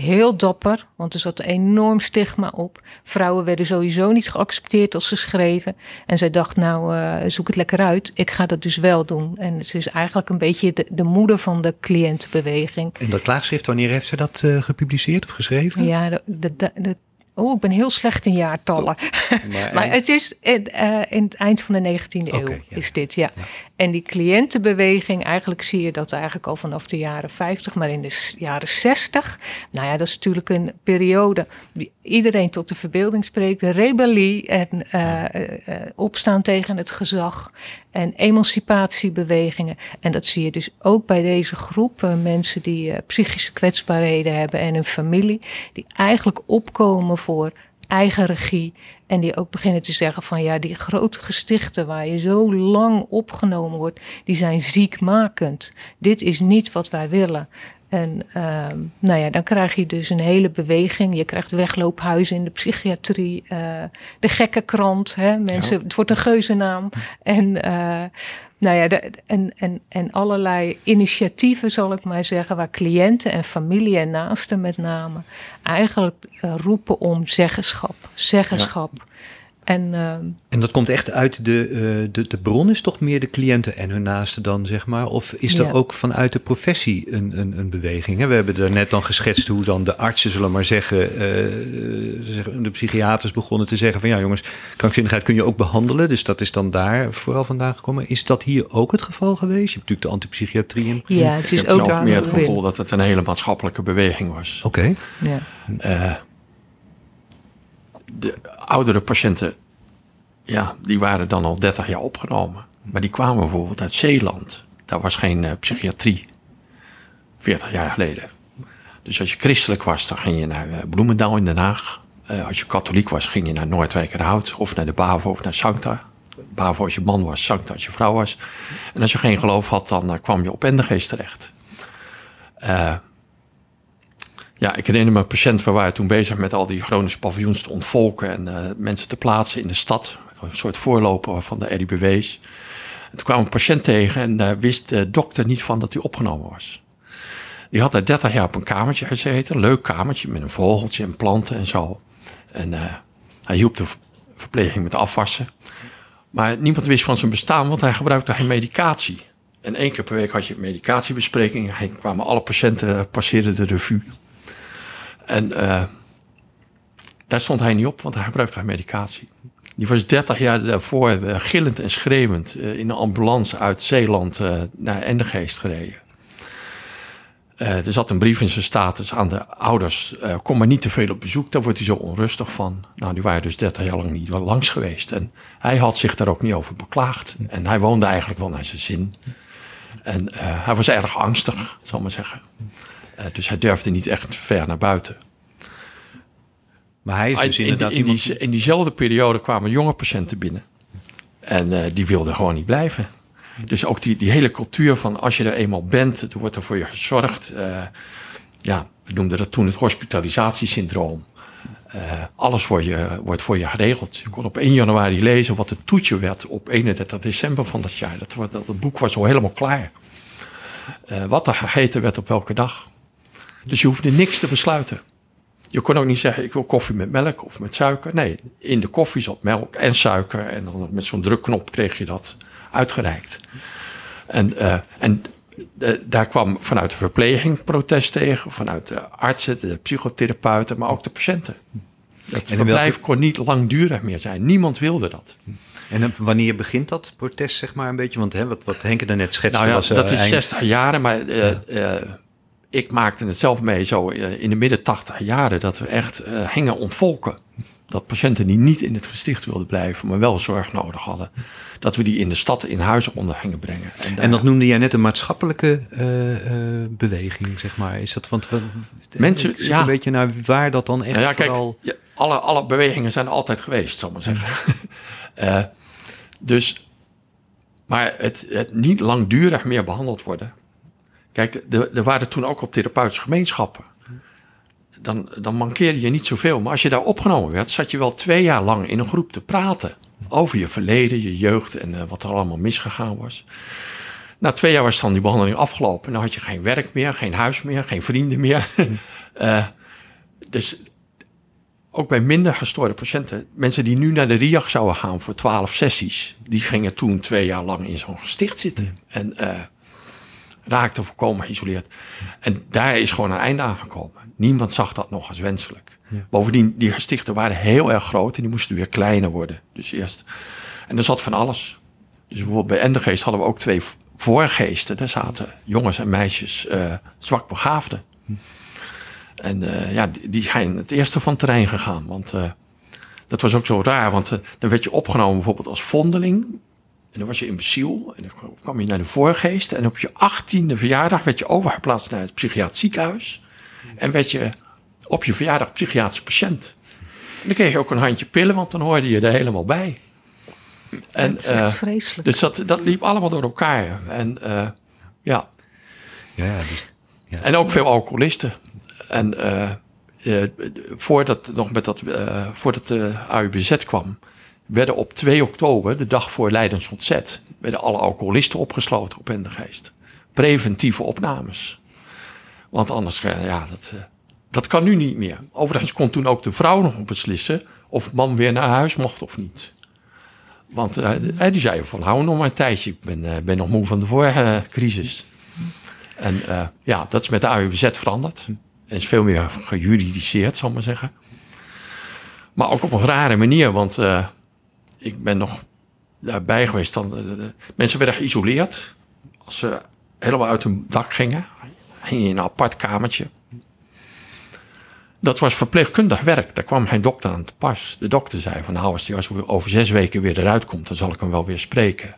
heel dapper, want er zat een enorm stigma op. Vrouwen werden sowieso niet geaccepteerd als ze schreven. En zij dacht, nou, uh, zoek het lekker uit. Ik ga dat dus wel doen. En ze is eigenlijk een beetje de, de moeder van de cliëntenbeweging. En dat klaagschrift, wanneer heeft ze dat uh, gepubliceerd of geschreven? Ja, de, Oh, ik ben heel slecht in jaartallen. Oh, maar, [laughs] het is in, uh, in, het eind van de 19e eeuw is dit, ja. En die cliëntenbeweging, eigenlijk zie je dat eigenlijk al vanaf de jaren 50, maar in de jaren 60. Nou ja, dat is natuurlijk een periode die iedereen tot de verbeelding spreekt. De rebellie en uh, uh, opstaan tegen het gezag en emancipatiebewegingen. En dat zie je dus ook bij deze groep mensen die psychische kwetsbaarheden hebben en hun familie, die eigenlijk opkomen voor eigen regie. En die ook beginnen te zeggen van ja, die grote gestichten waar je zo lang opgenomen wordt, die zijn ziekmakend. Dit is niet wat wij willen. En uh, nou ja, dan krijg je dus een hele beweging. Je krijgt wegloophuizen in de psychiatrie, uh, de gekke krant. Hè? Mensen, Het wordt een geuzennaam. En, uh, nou ja, de, en, en, en allerlei initiatieven, zal ik maar zeggen, waar cliënten en familie en naasten met name eigenlijk uh, roepen om zeggenschap. Zeggenschap. Ja. En, uh, en dat komt echt uit de, uh, de, de bron, is toch meer de cliënten en hun naasten dan, zeg maar? Of is er ook vanuit de professie een, een, een beweging? Hè? We hebben er net dan geschetst hoe dan de artsen, zullen maar zeggen, uh, de psychiaters begonnen te zeggen van ja jongens, krankzinnigheid kun je ook behandelen. Dus dat is dan daar vooral vandaan gekomen. Is dat hier ook het geval geweest? Je hebt natuurlijk de antipsychiatrie in. Ja, het is ik ook zelf meer het gevoel dat het een hele maatschappelijke beweging was. Oké. Okay. Ja de oudere patiënten, ja, die waren dan al 30 jaar opgenomen. Maar die kwamen bijvoorbeeld uit Zeeland. Daar was geen uh, psychiatrie. 40 jaar geleden. Dus als je christelijk was, dan ging je naar uh, Bloemendaal in Den Haag. Uh, als je katholiek was, ging je naar Noordwijkerhout of naar de BAVO of naar Sancta. BAVO als je man was, Sancta als je vrouw was. En als je geen geloof had, dan kwam je op Endegeest terecht. Ja, ik herinner me een patiënt, we waren toen bezig met al die chronische paviljoens te ontvolken en uh, mensen te plaatsen in de stad. Een soort voorloper van de RIBW's. En toen kwam een patiënt tegen en uh, wist de dokter niet van dat hij opgenomen was. Die had daar 30 jaar op een kamertje gezeten, een leuk kamertje met een vogeltje en planten en zo. En uh, hij hielp de verpleging met afwassen. Maar niemand wist van zijn bestaan, want hij gebruikte geen medicatie. En één keer per week had je medicatiebespreking. Hij kwamen alle patiënten, passeerden de revue. En uh, daar stond hij niet op, want hij gebruikte haar medicatie. Die was 30 jaar daarvoor uh, gillend en schreeuwend uh, in een ambulance uit Zeeland naar Endegeest gereden. er zat een brief in zijn status aan de ouders: kom maar niet te veel op bezoek, daar wordt hij zo onrustig van. Nou, die waren dus 30 jaar lang niet langs geweest. En hij had zich daar ook niet over beklaagd. En hij woonde eigenlijk wel naar zijn zin. En hij was erg angstig, zal ik maar zeggen. Uh, dus hij durfde niet echt ver naar buiten. Maar hij is dus in, inderdaad... In, die, in diezelfde periode kwamen jonge patiënten binnen. En uh, die wilden gewoon niet blijven. Dus ook die, die hele cultuur van als je er eenmaal bent, er wordt er voor je gezorgd. Uh, ja, we noemden dat toen het hospitalisatiesyndroom. Uh, alles voor je, wordt voor je geregeld. Je kon op 1 januari lezen wat het toetje werd op 31 december van dat jaar. Dat, dat, het boek was al helemaal klaar. Uh, wat er gegeten werd op welke dag. Dus je hoefde niks te besluiten. Je kon ook niet zeggen, ik wil koffie met melk of met suiker. Nee, in de koffie zat melk en suiker. En dan met zo'n drukknop kreeg je dat uitgereikt. En, uh, en uh, daar kwam vanuit de verpleging protest tegen. Vanuit de artsen, de psychotherapeuten, maar ook de patiënten. Het in verblijf welke- kon niet langdurig meer zijn. Niemand wilde dat. En dan- wanneer begint dat protest, zeg maar, een beetje? Want hè, wat, wat Henke daarnet schetste Nou ja, was... eh, dat is eind- 60 jaren, maar eh, eh, ik maakte het zelf mee zo eh, in de midden 80 jaren dat we echt eh gingen ontvolken. Dat patiënten die niet in het gesticht wilden blijven, maar wel zorg nodig hadden, dat we die in de stad in huizen onder gingen brengen. En dat noemde jij net een maatschappelijke eh, eh, beweging, zeg maar. Is dat, want we, Mensen- ja. een beetje naar waar dat dan echt Nou ja, kijk, vooral... ja, alle, alle bewegingen zijn altijd geweest, zal ik maar zeggen. [laughs] Eh, dus, maar het, het niet langdurig meer behandeld worden. Kijk, er, waren toen ook al therapeutische gemeenschappen. Dan, dan mankeerde je niet zoveel. Maar als je daar opgenomen werd, zat je wel twee jaar lang in een groep te praten. Over je verleden, je jeugd en eh, wat er allemaal misgegaan was. Na twee jaar was dan die behandeling afgelopen. En dan had je geen werk meer, geen huis meer, geen vrienden meer. [laughs] Eh, dus ook bij minder gestoorde patiënten, mensen die nu naar de RIAG zouden gaan voor 12 sessies, die gingen toen twee jaar lang in zo'n gesticht zitten en eh, raakten volkomen geïsoleerd. En daar is gewoon een einde aangekomen. Niemand zag dat nog als wenselijk. Bovendien, die gestichten waren heel erg groot en die moesten weer kleiner worden. Dus eerst. En er zat van alles. Dus bijvoorbeeld bij Endergeest hadden we ook twee voorgeesten. Daar zaten jongens en meisjes eh zwak begaafden. En eh, ja, die, die zijn het eerste van het terrein gegaan. Want eh, dat was ook zo raar. Want dan werd je opgenomen bijvoorbeeld als vondeling. En dan was je imbeciel. En dan kwam je naar de voorgeest. En op je achttiende verjaardag werd je overgeplaatst naar het psychiatrisch ziekenhuis. En werd je op je verjaardag psychiatrisch patiënt. En dan kreeg je ook een handje pillen, want dan hoorde je er helemaal bij. En, dat is echt eh, vreselijk. dus dat, dat liep allemaal door elkaar. En eh, ja, Ja, ja, dus, en ook veel alcoholisten. En eh, eh, voordat, nog met dat, eh, voordat de AUBZ kwam, werden op 2 oktober, de dag voor Leidens ontzet, werden alle alcoholisten opgesloten op Endegeest. Preventieve opnames. Want anders, eh, ja, dat, eh, dat kan nu niet meer. Overigens kon toen ook de vrouw nog beslissen of man weer naar huis mocht of niet. Want eh, die zei van, hou nog maar een tijdje, ik ben, ben nog moe van de vorige crisis. En ja, dat is met de AUBZ veranderd. En is veel meer gejuridiseerd, zal ik maar zeggen. Maar ook op een rare manier, want ik ben nog daarbij geweest. Dan, de- de- mensen werden geïsoleerd. Als ze helemaal uit hun dak gingen, ging je in een apart kamertje. Dat was verpleegkundig werk. Daar kwam geen dokter aan te pas. De dokter zei van nou, als hij over- zes weken weer eruit komt, dan zal ik hem wel weer spreken.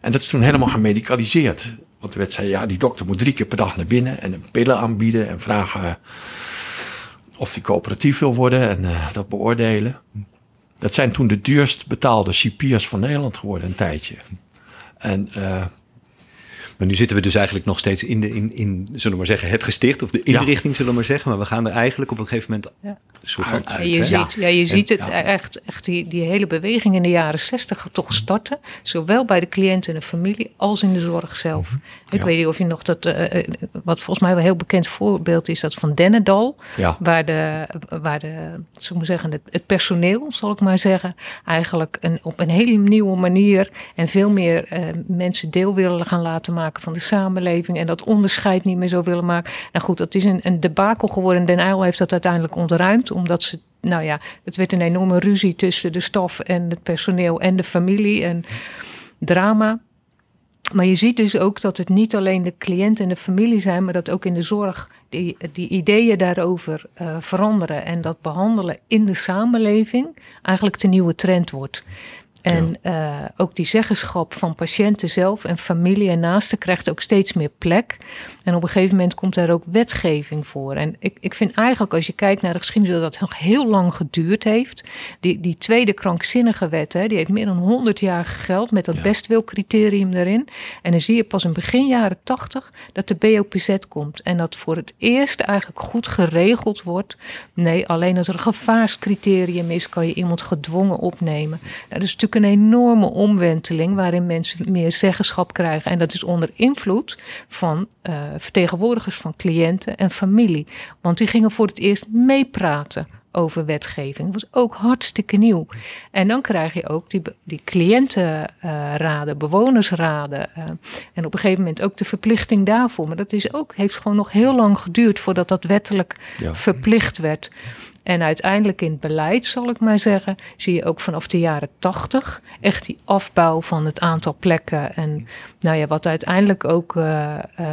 En dat is toen helemaal gemedicaliseerd. Want er werd zei, ja, die dokter moet drie keer per dag naar binnen en een pillen aanbieden en vragen eh, of hij coöperatief wil worden en eh, dat beoordelen. Dat zijn toen de duurst betaalde cipiers van Nederland geworden een tijdje. En eh, maar nu zitten we dus eigenlijk nog steeds in, de, in, in zullen we maar zeggen, het gesticht of de inrichting, zullen we maar zeggen. Maar we gaan er eigenlijk op een gegeven moment Ja. een soort van Uit. Ja, je ziet, ja, je ziet het ja. echt, echt die, die hele beweging in de jaren zestig toch starten. Zowel bij de cliënt en de familie als in de zorg zelf. Ik Ja. weet niet of je nog dat, eh, eh, wat volgens mij wel een heel bekend voorbeeld is, dat van Dennendal. ja, Waar de, waar de ik maar zeggen, het, het personeel, zal ik maar zeggen, eigenlijk een, op een hele nieuwe manier en veel meer eh, mensen deel willen gaan laten maken van de samenleving en dat onderscheid niet meer zo willen maken. Nou goed, dat is een, een debakel geworden. Den Uyl heeft dat uiteindelijk ontruimd, omdat ze, nou ja, het werd een enorme ruzie tussen de staf en het personeel en de familie en drama. Maar je ziet dus ook dat het niet alleen de cliënt en de familie zijn, maar dat ook in de zorg die, die ideeën daarover eh, veranderen. En dat behandelen in de samenleving eigenlijk de nieuwe trend wordt. En eh, ook die zeggenschap van patiënten zelf en familie en naasten krijgt ook steeds meer plek. En op een gegeven moment komt daar ook wetgeving voor. En ik, ik vind eigenlijk, als je kijkt naar de geschiedenis, dat dat nog heel lang geduurd heeft. Die, die tweede krankzinnige wet, hè, die heeft meer dan 100 jaar gegeld met dat Ja. bestwilcriterium erin. En dan zie je pas in begin jaren 80 dat de BOPZ komt. En dat voor het eerst eigenlijk goed geregeld wordt. Nee, alleen als er een gevaarscriterium is, kan je iemand gedwongen opnemen. Nou, dat is natuurlijk een enorme omwenteling waarin mensen meer zeggenschap krijgen. En dat is onder invloed van eh, vertegenwoordigers van cliënten en familie. Want die gingen voor het eerst meepraten over wetgeving. Dat was ook hartstikke nieuw. En dan krijg je ook die, die cliëntenraden, bewonersraden. eh, en op een gegeven moment ook de verplichting daarvoor. Maar dat is ook, heeft gewoon nog heel lang geduurd voordat dat wettelijk Ja. verplicht werd. En uiteindelijk in het beleid, zal ik maar zeggen, zie je ook vanaf de jaren tachtig echt die afbouw van het aantal plekken. En nou ja, wat uiteindelijk ook uh, uh,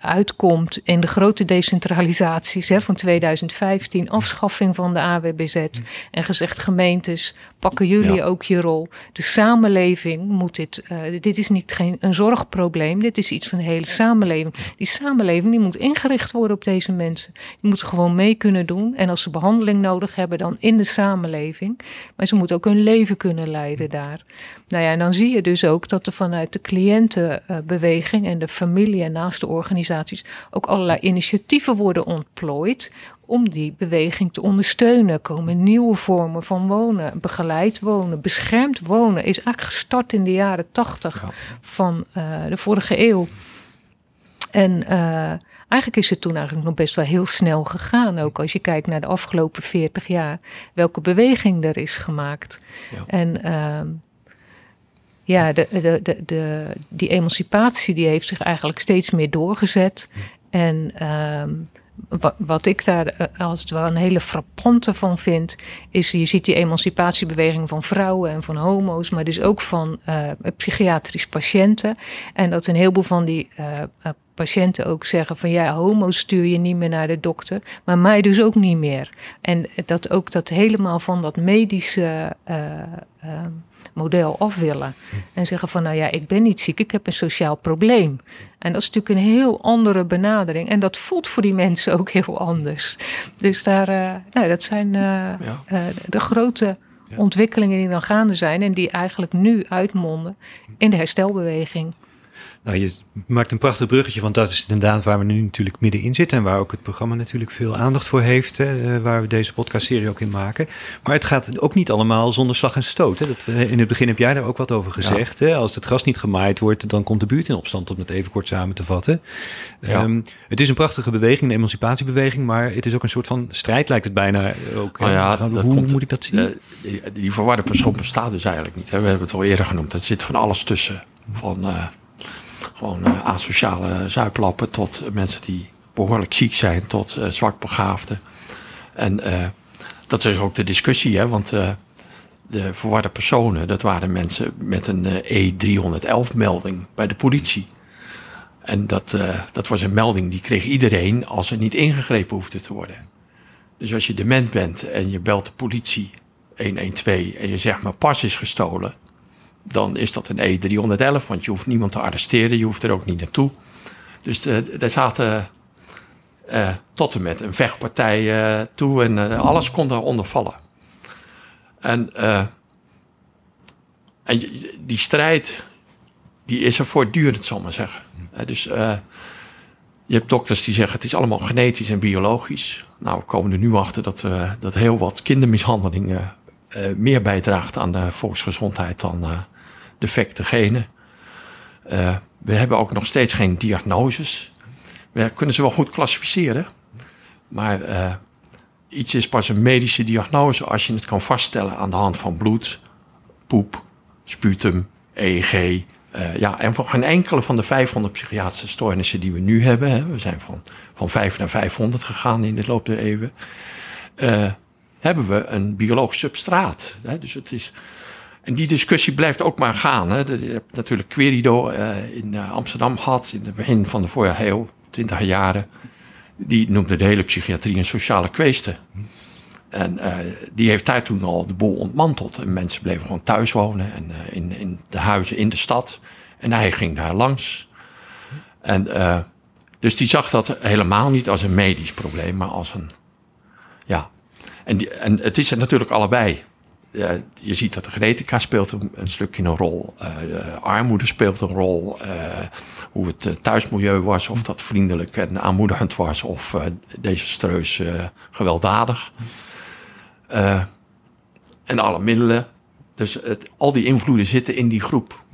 uitkomt in de grote decentralisaties hè, van 2015, afschaffing van de AWBZ en gezegd gemeentes, pakken jullie ook je rol. De samenleving moet dit, uh, dit is niet geen, een zorgprobleem, dit is iets van de hele samenleving. Die samenleving die moet ingericht worden op deze mensen. Die moeten gewoon mee kunnen doen en als ze behandeling nodig hebben, dan in de samenleving. Maar ze moeten ook hun leven kunnen leiden daar. Nou ja, en dan zie je dus ook dat er vanuit de cliëntenbeweging en de familie en naast de organisaties ook allerlei initiatieven worden ontplooid om die beweging te ondersteunen. Er komen nieuwe vormen van wonen, begeleid wonen, beschermd wonen. Is eigenlijk gestart in de jaren tachtig van uh, de vorige eeuw. En uh, eigenlijk is het toen eigenlijk nog best wel heel snel gegaan. Ook als je kijkt naar de afgelopen 40 jaar, welke beweging er is gemaakt. Ja. En uh, ja, de, de, de, de, die emancipatie die heeft zich eigenlijk steeds meer doorgezet. En ehm, wat, wat, ik daar eh, als het wel een hele frappante van vind, is je ziet die emancipatiebeweging van vrouwen en van homo's, maar dus ook van uh, psychiatrisch patiënten. En dat een heleboel van die uh, patiënten ook zeggen van ja, homo's stuur je niet meer naar de dokter, maar mij dus ook niet meer. En dat ook dat helemaal van dat medische model af willen. En zeggen van nou ja, ik ben niet ziek, ik heb een sociaal probleem. En dat is natuurlijk een heel andere benadering. En dat voelt voor die mensen ook heel anders. Dus daar, uh, nou, dat zijn ja. de grote ja. ontwikkelingen die dan gaande zijn. En die eigenlijk nu uitmonden in de herstelbeweging. Nou, je maakt een prachtig bruggetje, want dat is inderdaad waar we nu natuurlijk middenin zitten. En waar ook het programma natuurlijk veel aandacht voor heeft. Hè, eh, waar we deze podcastserie ook in maken. Maar het gaat ook niet allemaal zonder slag en stoot. Hè. Dat, in het begin heb jij daar ook wat over gezegd. Ja. Hè. Als het gras niet gemaaid wordt, dan komt de buurt in opstand, om het even kort samen te vatten. Ja. Um, het is een prachtige beweging, een emancipatiebeweging. Maar het is ook een soort van strijd, lijkt het bijna ook. Oh ja, Hoe komt, moet ik dat zien? Uh, die, die verwarde persoon bestaat dus eigenlijk niet. Hè. We hebben het al eerder genoemd. Er zit van alles tussen. Van... Uh, gewoon uh, asociale zuiplappen tot mensen die behoorlijk ziek zijn, tot uh, zwakbegaafden. En uh, dat is ook de discussie, hè, want de verwarde personen, dat waren mensen met een E311-melding bij de politie. En dat, dat was een melding die kreeg iedereen als er niet ingegrepen hoefde te worden. Dus als je dement bent en je belt de politie 112 en je zegt mijn pas is gestolen, dan is dat een E311, want je hoeft niemand te arresteren, je hoeft er ook niet naartoe. Dus de, daar zaten uh, tot en met een vechtpartij uh, toe en alles kon daaronder vallen. En, en die strijd, die is er voortdurend, zal ik maar zeggen. dus je hebt dokters die zeggen het is allemaal genetisch en biologisch. Nou, we komen er nu achter dat, dat heel wat kindermishandeling meer bijdraagt aan de volksgezondheid dan defecte genen. Uh, we hebben ook nog steeds geen diagnoses. We kunnen ze wel goed klassificeren. Maar uh, iets is pas een medische diagnose als je het kan vaststellen aan de hand van bloed, poep, sputum, EEG. Uh, ja, en voor geen enkele van de 500 psychiatrische stoornissen die we nu hebben, hè, we zijn van, van 5 naar 500 gegaan in de loop der eeuwen, hebben we een biologisch substraat. Hè. Dus het is, en die discussie blijft ook maar gaan. Hè. Je hebt natuurlijk Querido uh, in uh, Amsterdam gehad in het begin van de vorige eeuw, twintig jaren. Die noemde de hele psychiatrie een sociale kwestie. En uh, die heeft daar toen al de boel ontmanteld. En mensen bleven gewoon thuis wonen en in, in de huizen in de stad. En hij ging daar langs. En dus die zag dat helemaal niet als een medisch probleem, maar als een. Ja. En, die, en het is natuurlijk allebei uh, je ziet dat de genetica speelt een, stukje een rol. Uh, armoede speelt een rol. Uh, hoe het thuismilieu was, of dat vriendelijk en aanmoedigend was, of desastreus gewelddadig. en alle middelen. Dus het, al die invloeden zitten in die groep.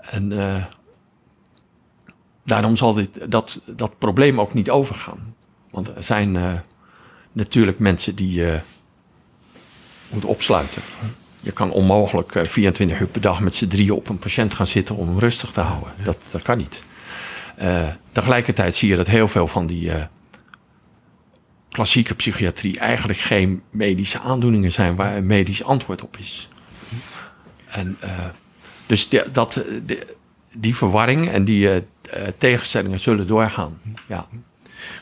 En daarom zal dit, dat, dat probleem ook niet overgaan. Want er zijn natuurlijk mensen die moet opsluiten. Je kan onmogelijk 24 eh, uur per dag met z'n drieën op een patiënt gaan zitten om hem rustig te houden. Dat, dat kan niet. Uh, tegelijkertijd zie je dat heel veel van die uh, klassieke psychiatrie eigenlijk geen medische aandoeningen zijn waar een medisch antwoord op is. En uh, dus de, dat, de, die verwarring en die tegenstellingen zullen doorgaan. Ja.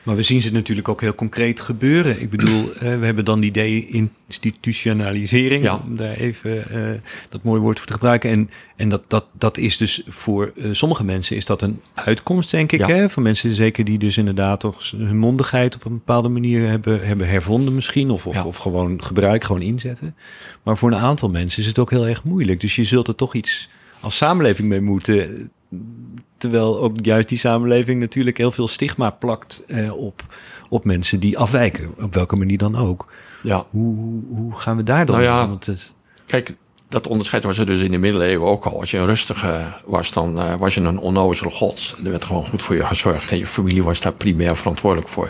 Maar we zien ze natuurlijk ook heel concreet gebeuren. Ik bedoel, uh, we hebben dan die de-institutionalisering, ja. om daar even uh, dat mooie woord voor te gebruiken. En, en dat, dat, dat is dus voor uh, sommige mensen is dat een uitkomst, denk ik. Ja. Hè? Voor mensen zeker die dus inderdaad toch hun mondigheid op een bepaalde manier hebben, hebben hervonden misschien. Of, of, ja. of gewoon gebruik, gewoon inzetten. Maar voor een aantal mensen is het ook heel erg moeilijk. Dus je zult er toch iets als samenleving mee moeten Terwijl ook juist die samenleving natuurlijk heel veel stigma plakt eh, op, op mensen die afwijken, op welke manier dan ook. Ja. Hoe, hoe, hoe gaan we daar dan? Nou ja, het... Kijk, dat onderscheid was er dus in de middeleeuwen ook al. Als je een rustige was, dan uh, was je een onnozele gods. Er werd gewoon goed voor je gezorgd en je familie was daar primair verantwoordelijk voor.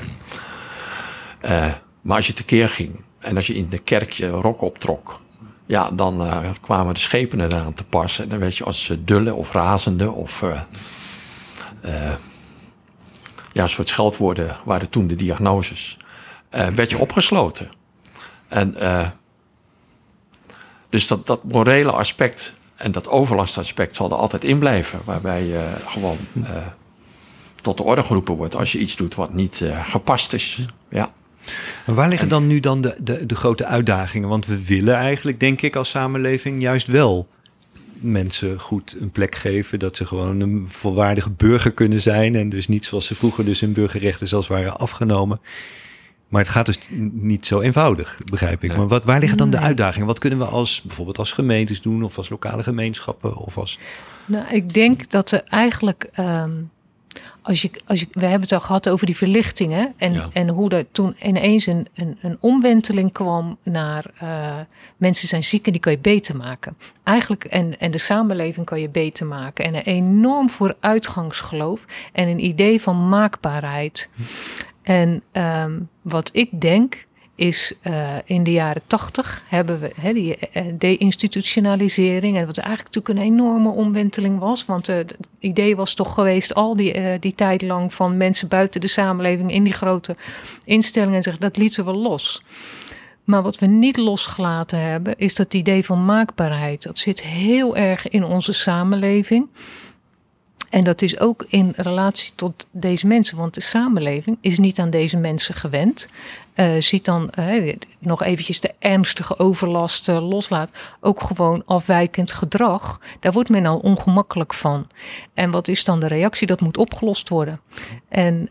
Uh, maar als je tekeer ging en als je in de kerk je rok optrok, ja, dan uh, kwamen de schepen eraan te passen. En dan werd je als dulle of razende of uh, ja, een soort scheldwoorden waren toen de diagnoses, werd je opgesloten. En dus dat, dat morele aspect en dat overlastaspect zal er altijd in blijven, waarbij je gewoon tot de orde geroepen wordt als je iets doet wat niet gepast is. Ja. Maar waar liggen dan nu dan de, de, de grote uitdagingen? Want we willen eigenlijk, denk ik, als samenleving juist wel mensen goed een plek geven. Dat ze gewoon een volwaardige burger kunnen zijn. En dus niet zoals ze vroeger dus hun burgerrechten zelfs waren afgenomen. Maar het gaat dus niet zo eenvoudig, begrijp ik. Maar wat, waar liggen dan de uitdagingen? Wat kunnen we als bijvoorbeeld als gemeentes doen of als lokale gemeenschappen of als. Nou, ik denk dat er eigenlijk um, als je, als je, we hebben het al gehad over die verlichtingen. En, en hoe er toen ineens een, een, een omwenteling kwam naar uh, mensen zijn ziek en die kan je beter maken. Eigenlijk, en, en de samenleving kan je beter maken. En een enorm vooruitgangsgeloof en een idee van maakbaarheid. En um, wat ik denk, is uh, in de jaren tachtig hebben we die uh, deinstitutionalisering. En wat eigenlijk natuurlijk een enorme omwenteling was. Want uh, het idee was toch geweest al die, die tijd lang van mensen buiten de samenleving in die grote instellingen. En zeggen dat lieten we los. Maar wat we niet losgelaten hebben, is dat idee van maakbaarheid. Dat zit heel erg in onze samenleving. En dat is ook in relatie tot deze mensen, want de samenleving is niet aan deze mensen gewend. Uh, ziet dan uh, nog eventjes de ernstige overlast uh, loslaat. Ook gewoon afwijkend gedrag. Daar wordt men al ongemakkelijk van. En wat is dan de reactie? Dat moet opgelost worden. En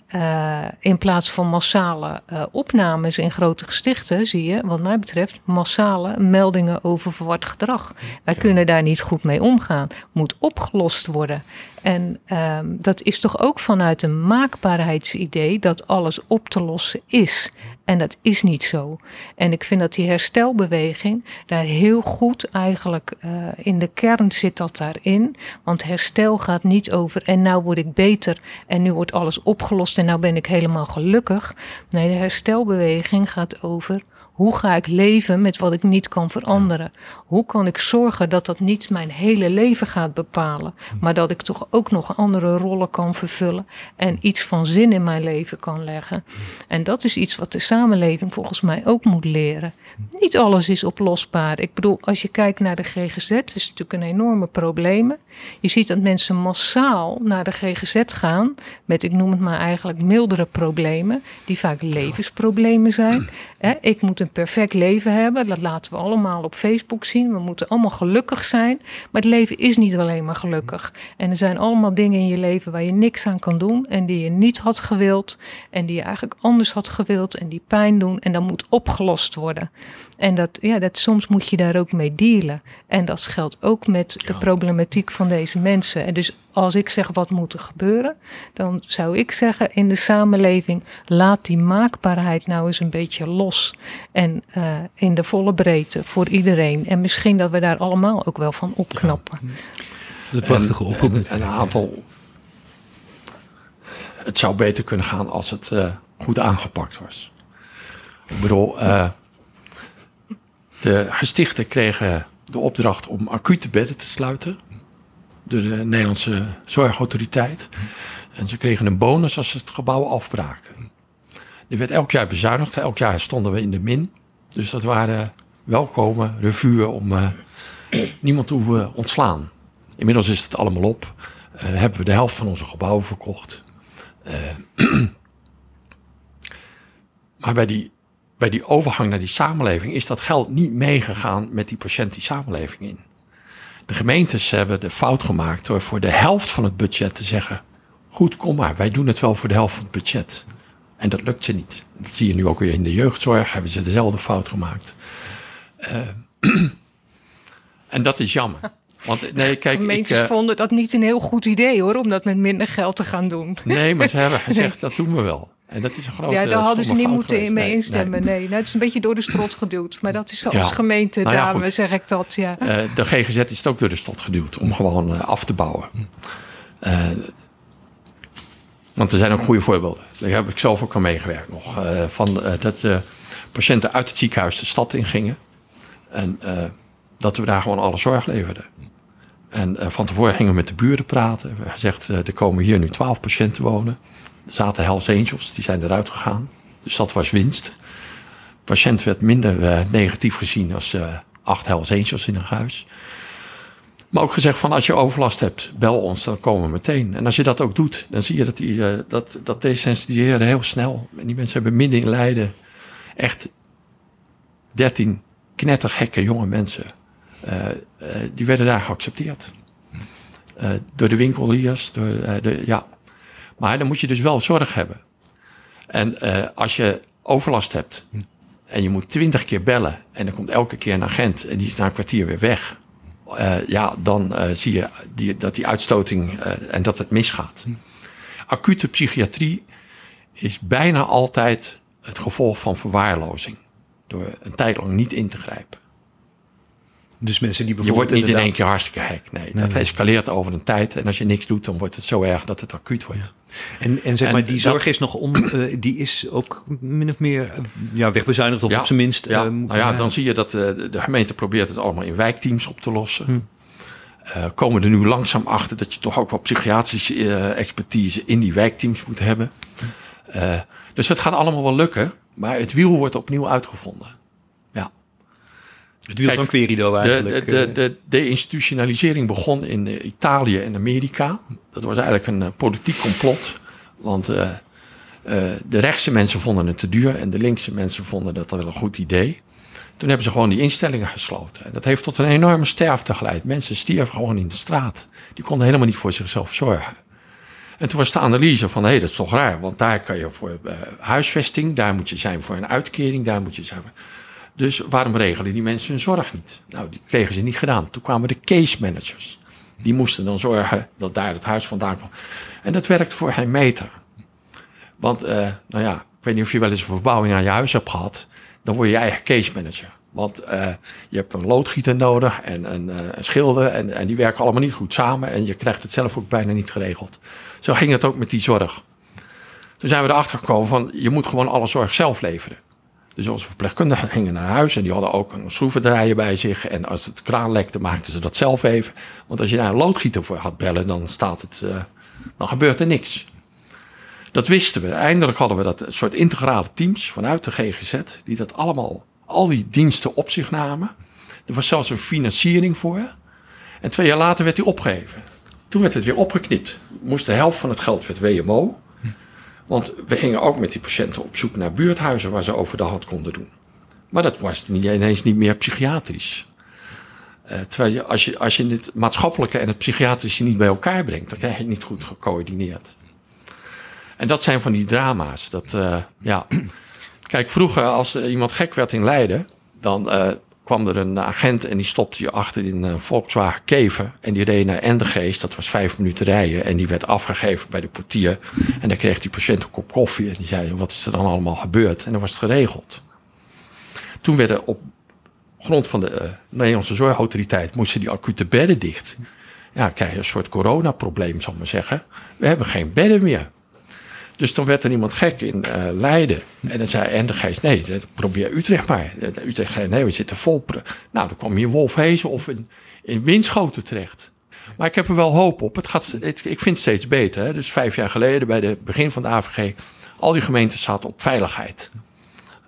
in plaats van massale opnames in grote gestichten zie je, wat mij betreft, massale meldingen over verward gedrag. Wij kunnen daar niet goed mee omgaan. Moet opgelost worden. En um, dat is toch ook vanuit een maakbaarheidsidee dat alles op te lossen is. En dat is niet zo. En ik vind dat die herstelbeweging daar heel goed eigenlijk uh, in de kern zit dat daarin. Want herstel gaat niet over en nou word ik beter en nu wordt alles opgelost en nou ben ik helemaal gelukkig. Nee, de herstelbeweging gaat over hoe ga ik leven met wat ik niet kan veranderen? Hoe kan ik zorgen dat dat niet mijn hele leven gaat bepalen, maar dat ik toch ook nog andere rollen kan vervullen en iets van zin in mijn leven kan leggen? En dat is iets wat de samenleving volgens mij ook moet leren. Niet alles is oplosbaar. Ik bedoel, als je kijkt naar de GGZ, is natuurlijk een enorme probleem. Je ziet dat mensen massaal naar de GGZ gaan met, ik noem het maar eigenlijk, mildere problemen, die vaak levensproblemen zijn. [clears throat] Ik moet een perfect leven hebben. Dat laten we allemaal op Facebook zien. We moeten allemaal gelukkig zijn. Maar het leven is niet alleen maar gelukkig. En er zijn allemaal dingen in je leven waar je niks aan kan doen. En die je niet had gewild. En die je eigenlijk anders had gewild. En die pijn doen. En dat moet opgelost worden. En dat, ja, dat, soms moet je daar ook mee dealen. En dat geldt ook met de problematiek van deze mensen. En dus als ik zeg wat moet er gebeuren, dan zou ik zeggen in de samenleving laat die maakbaarheid nou eens een beetje los. En uh, in de volle breedte voor iedereen. En misschien dat we daar allemaal ook wel van opknappen. Ja. Dat prachtige oproep. En, een aantal. Het zou beter kunnen gaan als het uh, goed aangepakt was. Ik bedoel, uh, de gestichten kregen de opdracht om acute bedden te sluiten door de Nederlandse zorgautoriteit. En ze kregen een bonus als ze het gebouw afbraken. Er werd elk jaar bezuinigd. Elk jaar stonden we in de min. Dus dat waren welkome revue om uh, niemand te hoeven ontslaan. Inmiddels is het allemaal op. Uh, hebben we de helft van onze gebouwen verkocht. Uh, [clears throat] maar bij die, bij die overgang naar die samenleving is dat geld niet meegegaan met die patiënt die samenleving in. De gemeentes hebben de fout gemaakt door voor de helft van het budget te zeggen: Goed, kom maar, wij doen het wel voor de helft van het budget. En dat lukt ze niet. Dat zie je nu ook weer in de jeugdzorg, hebben ze dezelfde fout gemaakt. Uh, [clears throat] en dat is jammer. Want nee, kijk, Gemeentes ik, uh, vonden dat niet een heel goed idee hoor, om dat met minder geld te gaan doen. Nee, maar ze hebben [laughs] gezegd dat doen we wel. En dat is een grote Ja, daar hadden ze niet moeten geweest. mee instemmen. Nee, nee. Nou, het is een beetje door de strot geduwd. Maar dat is als ja. gemeente, nou ja, dame, zeg ik dat. Ja. Uh, de GGZ is het ook door de strot geduwd om gewoon uh, af te bouwen. Uh, want er zijn ook goede voorbeelden. Daar heb ik zelf ook aan meegewerkt nog. van, dat patiënten uit het ziekenhuis de stad in gingen. En dat we daar gewoon alle zorg leverden. En van tevoren gingen we met de buren praten. We gezegd, er komen hier nu twaalf patiënten wonen. Zaten Hells Angels, die zijn eruit gegaan. Dus dat was winst. De patiënt werd minder uh, negatief gezien als uh, acht Hells Angels in een huis. Maar ook gezegd van als je overlast hebt, bel ons, dan komen we meteen. En als je dat ook doet, dan zie je dat die, uh, dat, dat desensitiseren heel snel. En die mensen hebben midden in Leiden echt 13 knettergekke jonge mensen. die werden daar geaccepteerd. door de winkeliers, door de, ja, maar dan moet je dus wel zorg hebben. En uh, als je overlast hebt en je moet twintig keer bellen en er komt elke keer een agent en die is na een kwartier weer weg. Uh, ja, dan uh, zie je die, dat die uitstoting en dat het misgaat. Acute psychiatrie is bijna altijd het gevolg van verwaarlozing. Door een tijd lang niet in te grijpen. Dus mensen die Je wordt bijvoorbeeld niet in één keer hartstikke gek. Nee, Nee, dat nee. escaleert over een tijd. En als je niks doet, dan wordt het zo erg dat het acuut wordt. En, en zeg En maar, die zorg dat- is nog on, eh, die is ook min of meer ja, wegbezuinigd of Ja, op zijn minst. Ja, eh, nou ja, dan zie je dat eh, de, gemeente probeert het allemaal in wijkteams op te lossen. Hm. Komen er nu langzaam achter dat je toch ook wel psychiatrische expertise in die wijkteams moet hebben. Eh, dus het gaat allemaal wel lukken, maar het wiel wordt opnieuw uitgevonden. Het kijk, van Querido eigenlijk. de, de, eh, de, de institutionalisering begon in eh, Italië en Amerika. Dat was eigenlijk een eh, politiek complot. Want de rechtse mensen vonden het te duur en de linkse mensen vonden dat wel een goed idee. Toen hebben ze gewoon die instellingen gesloten. En dat heeft tot een enorme sterfte geleid. Mensen stierven gewoon in de straat. Die konden helemaal niet voor zichzelf zorgen. En toen was de analyse van, hé, hey, dat is toch raar. Want daar kan je voor huisvesting, daar moet je zijn voor een uitkering, daar moet je zijn. voor- Dus waarom regelen die mensen hun zorg niet? Nou, die kregen ze niet gedaan. Toen kwamen de case managers. Die moesten dan zorgen dat daar het huis vandaan kwam. En dat werkte voor geen meter. Want, eh, nou ja, ik weet niet of je wel eens een verbouwing aan je huis hebt gehad. Dan word je je eigen case manager. Want eh, je hebt een loodgieter nodig en een, een schilder. En, en die werken allemaal niet goed samen. En je krijgt het zelf ook bijna niet geregeld. Zo ging het ook met die zorg. Toen zijn we erachter gekomen van je moet gewoon alle zorg zelf leveren. Dus onze verpleegkundigen gingen naar huis en die hadden ook een schroevendraaier bij zich. En als het kraan lekte, maakten ze dat zelf even. Want als je daar een loodgieter voor had bellen, dan, staat het, eh, dan gebeurt er niks. Dat wisten we. Eindelijk hadden we dat soort integrale teams vanuit de GGZ, die dat allemaal, al die diensten op zich namen. Er was zelfs een financiering voor. En twee jaar later werd die opgeheven. Toen werd het weer opgeknipt. Moest de helft van het geld werd WMO. Want we gingen ook met die patiënten op zoek naar buurthuizen waar ze over de hand konden doen. Maar dat was niet, ineens niet meer psychiatrisch. Eh, terwijl je als, je, als je het maatschappelijke en het psychiatrische niet bij elkaar brengt, dan krijg je het niet goed gecoördineerd. En dat zijn van die drama's. Dat, eh, ja. [clears throat] Kijk, vroeger als iemand gek werd in Leiden, dan eh, kwam er een agent en die stopte je achter in een Volkswagen Kever. En die reed naar Endegeest, dat was vijf minuten rijden. En die werd afgegeven bij de portier. En dan kreeg die patiënt een kop koffie. En die zei, wat is er dan allemaal gebeurd? En dan was het geregeld. Toen werden op grond van de eh, Nederlandse Zorgautoriteit... moesten die acute bedden dicht. Ja, krijg je een soort coronaprobleem, zal ik maar zeggen. We hebben geen bedden meer. Dus toen werd er iemand gek in eh, Leiden. En dan zei Endegeest, nee, dat- probeer Utrecht maar. Eh, Utrecht zei, nee, we zitten vol. Nou, dan kwam hier Wolfhezen of in, in Winschoten terecht. Maar ik heb er wel hoop op. Het gaat, het- ik vind het steeds beter. Hè. Dus vijf jaar geleden, bij het begin van de AVG... Al die gemeenten zaten op veiligheid.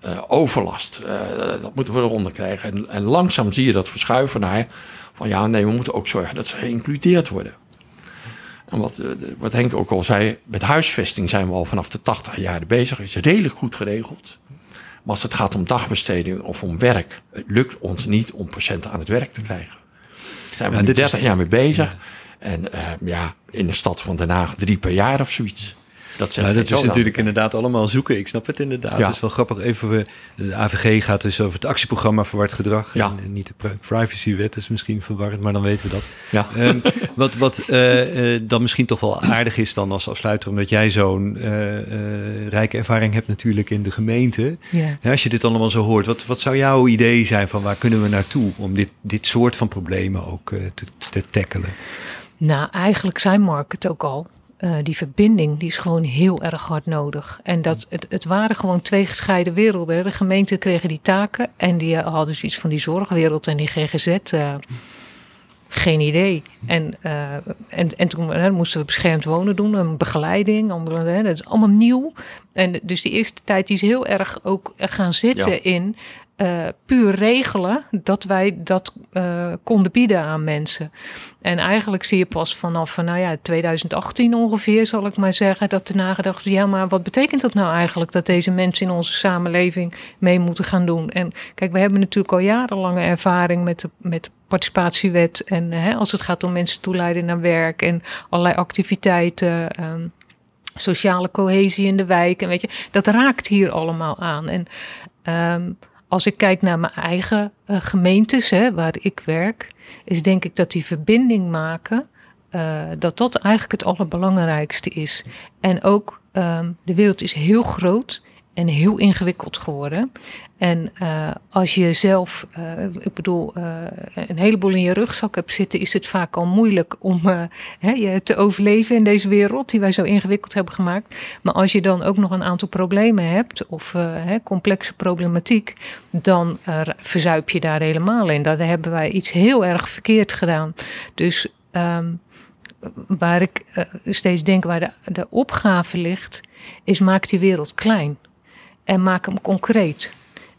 Uh, overlast, uh, dat moeten we eronder krijgen. En, en, langzaam zie je dat verschuiven naar van ja, nee, we moeten ook zorgen dat ze geïncludeerd worden. En wat, uh, wat Henk ook al zei, met huisvesting zijn we al vanaf de 80 jaren bezig. Is redelijk goed geregeld. Maar als het gaat om dagbesteding of om werk, het lukt ons niet om patiënten aan het werk te krijgen. Daar zijn we ja, 30 jaar mee bezig. En ja, in de stad van Den Haag drie per jaar of zoiets. Dat, ja, dat is natuurlijk inderdaad allemaal zoeken. Ik snap het inderdaad. Het is wel grappig. Even, de AVG gaat dus over het actieprogramma Verward Gedrag. Ja. En, niet de privacywet is misschien verwarrend, maar dan weten we dat. Ja. Um, [laughs] wat wat uh, uh, dan misschien toch wel aardig is dan als afsluiter, omdat jij zo'n uh, rijke ervaring hebt natuurlijk in de gemeente. Ja. als je dit allemaal zo hoort, wat, wat zou jouw idee zijn van waar kunnen we naartoe om dit, dit soort van problemen ook te, te tackelen? Nou, eigenlijk zijn Mark het ook al. Uh, die verbinding die is gewoon heel erg hard nodig. En dat, het, het waren gewoon twee gescheiden werelden. De gemeenten kregen die taken en die hadden zoiets van die zorgwereld en die GGZ. Uh, eh, geen idee. En, uh, en, en toen moesten we beschermd wonen doen, een begeleiding. Andere, dat is allemaal nieuw. En dus die eerste tijd die is heel erg ook gaan zitten ja. in uh, puur regelen dat wij dat uh, konden bieden aan mensen. En eigenlijk zie je pas vanaf nou ja, 2018 ongeveer, zal ik maar zeggen, dat er nagedacht ja, maar wat betekent dat nou eigenlijk dat deze mensen in onze samenleving mee moeten gaan doen? En kijk, we hebben natuurlijk al jarenlange ervaring met de, met de participatiewet en hè, als het gaat om mensen toeleiden naar werk en allerlei activiteiten. Um, sociale cohesie in de wijk. En weet je, dat raakt hier allemaal aan. En um, als ik kijk naar mijn eigen uh, gemeentes, hè, waar ik werk, is denk ik dat die verbinding maken, uh, dat dat eigenlijk het allerbelangrijkste is. En ook, um, de wereld is heel groot en heel ingewikkeld geworden. En uh, als je zelf, uh, ik bedoel, uh, een heleboel in je rugzak hebt zitten, is het vaak al moeilijk om hè, te overleven in deze wereld die wij zo ingewikkeld hebben gemaakt. Maar als je dan ook nog een aantal problemen hebt of hè, complexe problematiek, dan verzuip je daar helemaal in. Daar hebben wij iets heel erg verkeerd gedaan. Dus um, waar ik steeds denk waar de, de opgave ligt, is maak die wereld klein en maak hem concreet.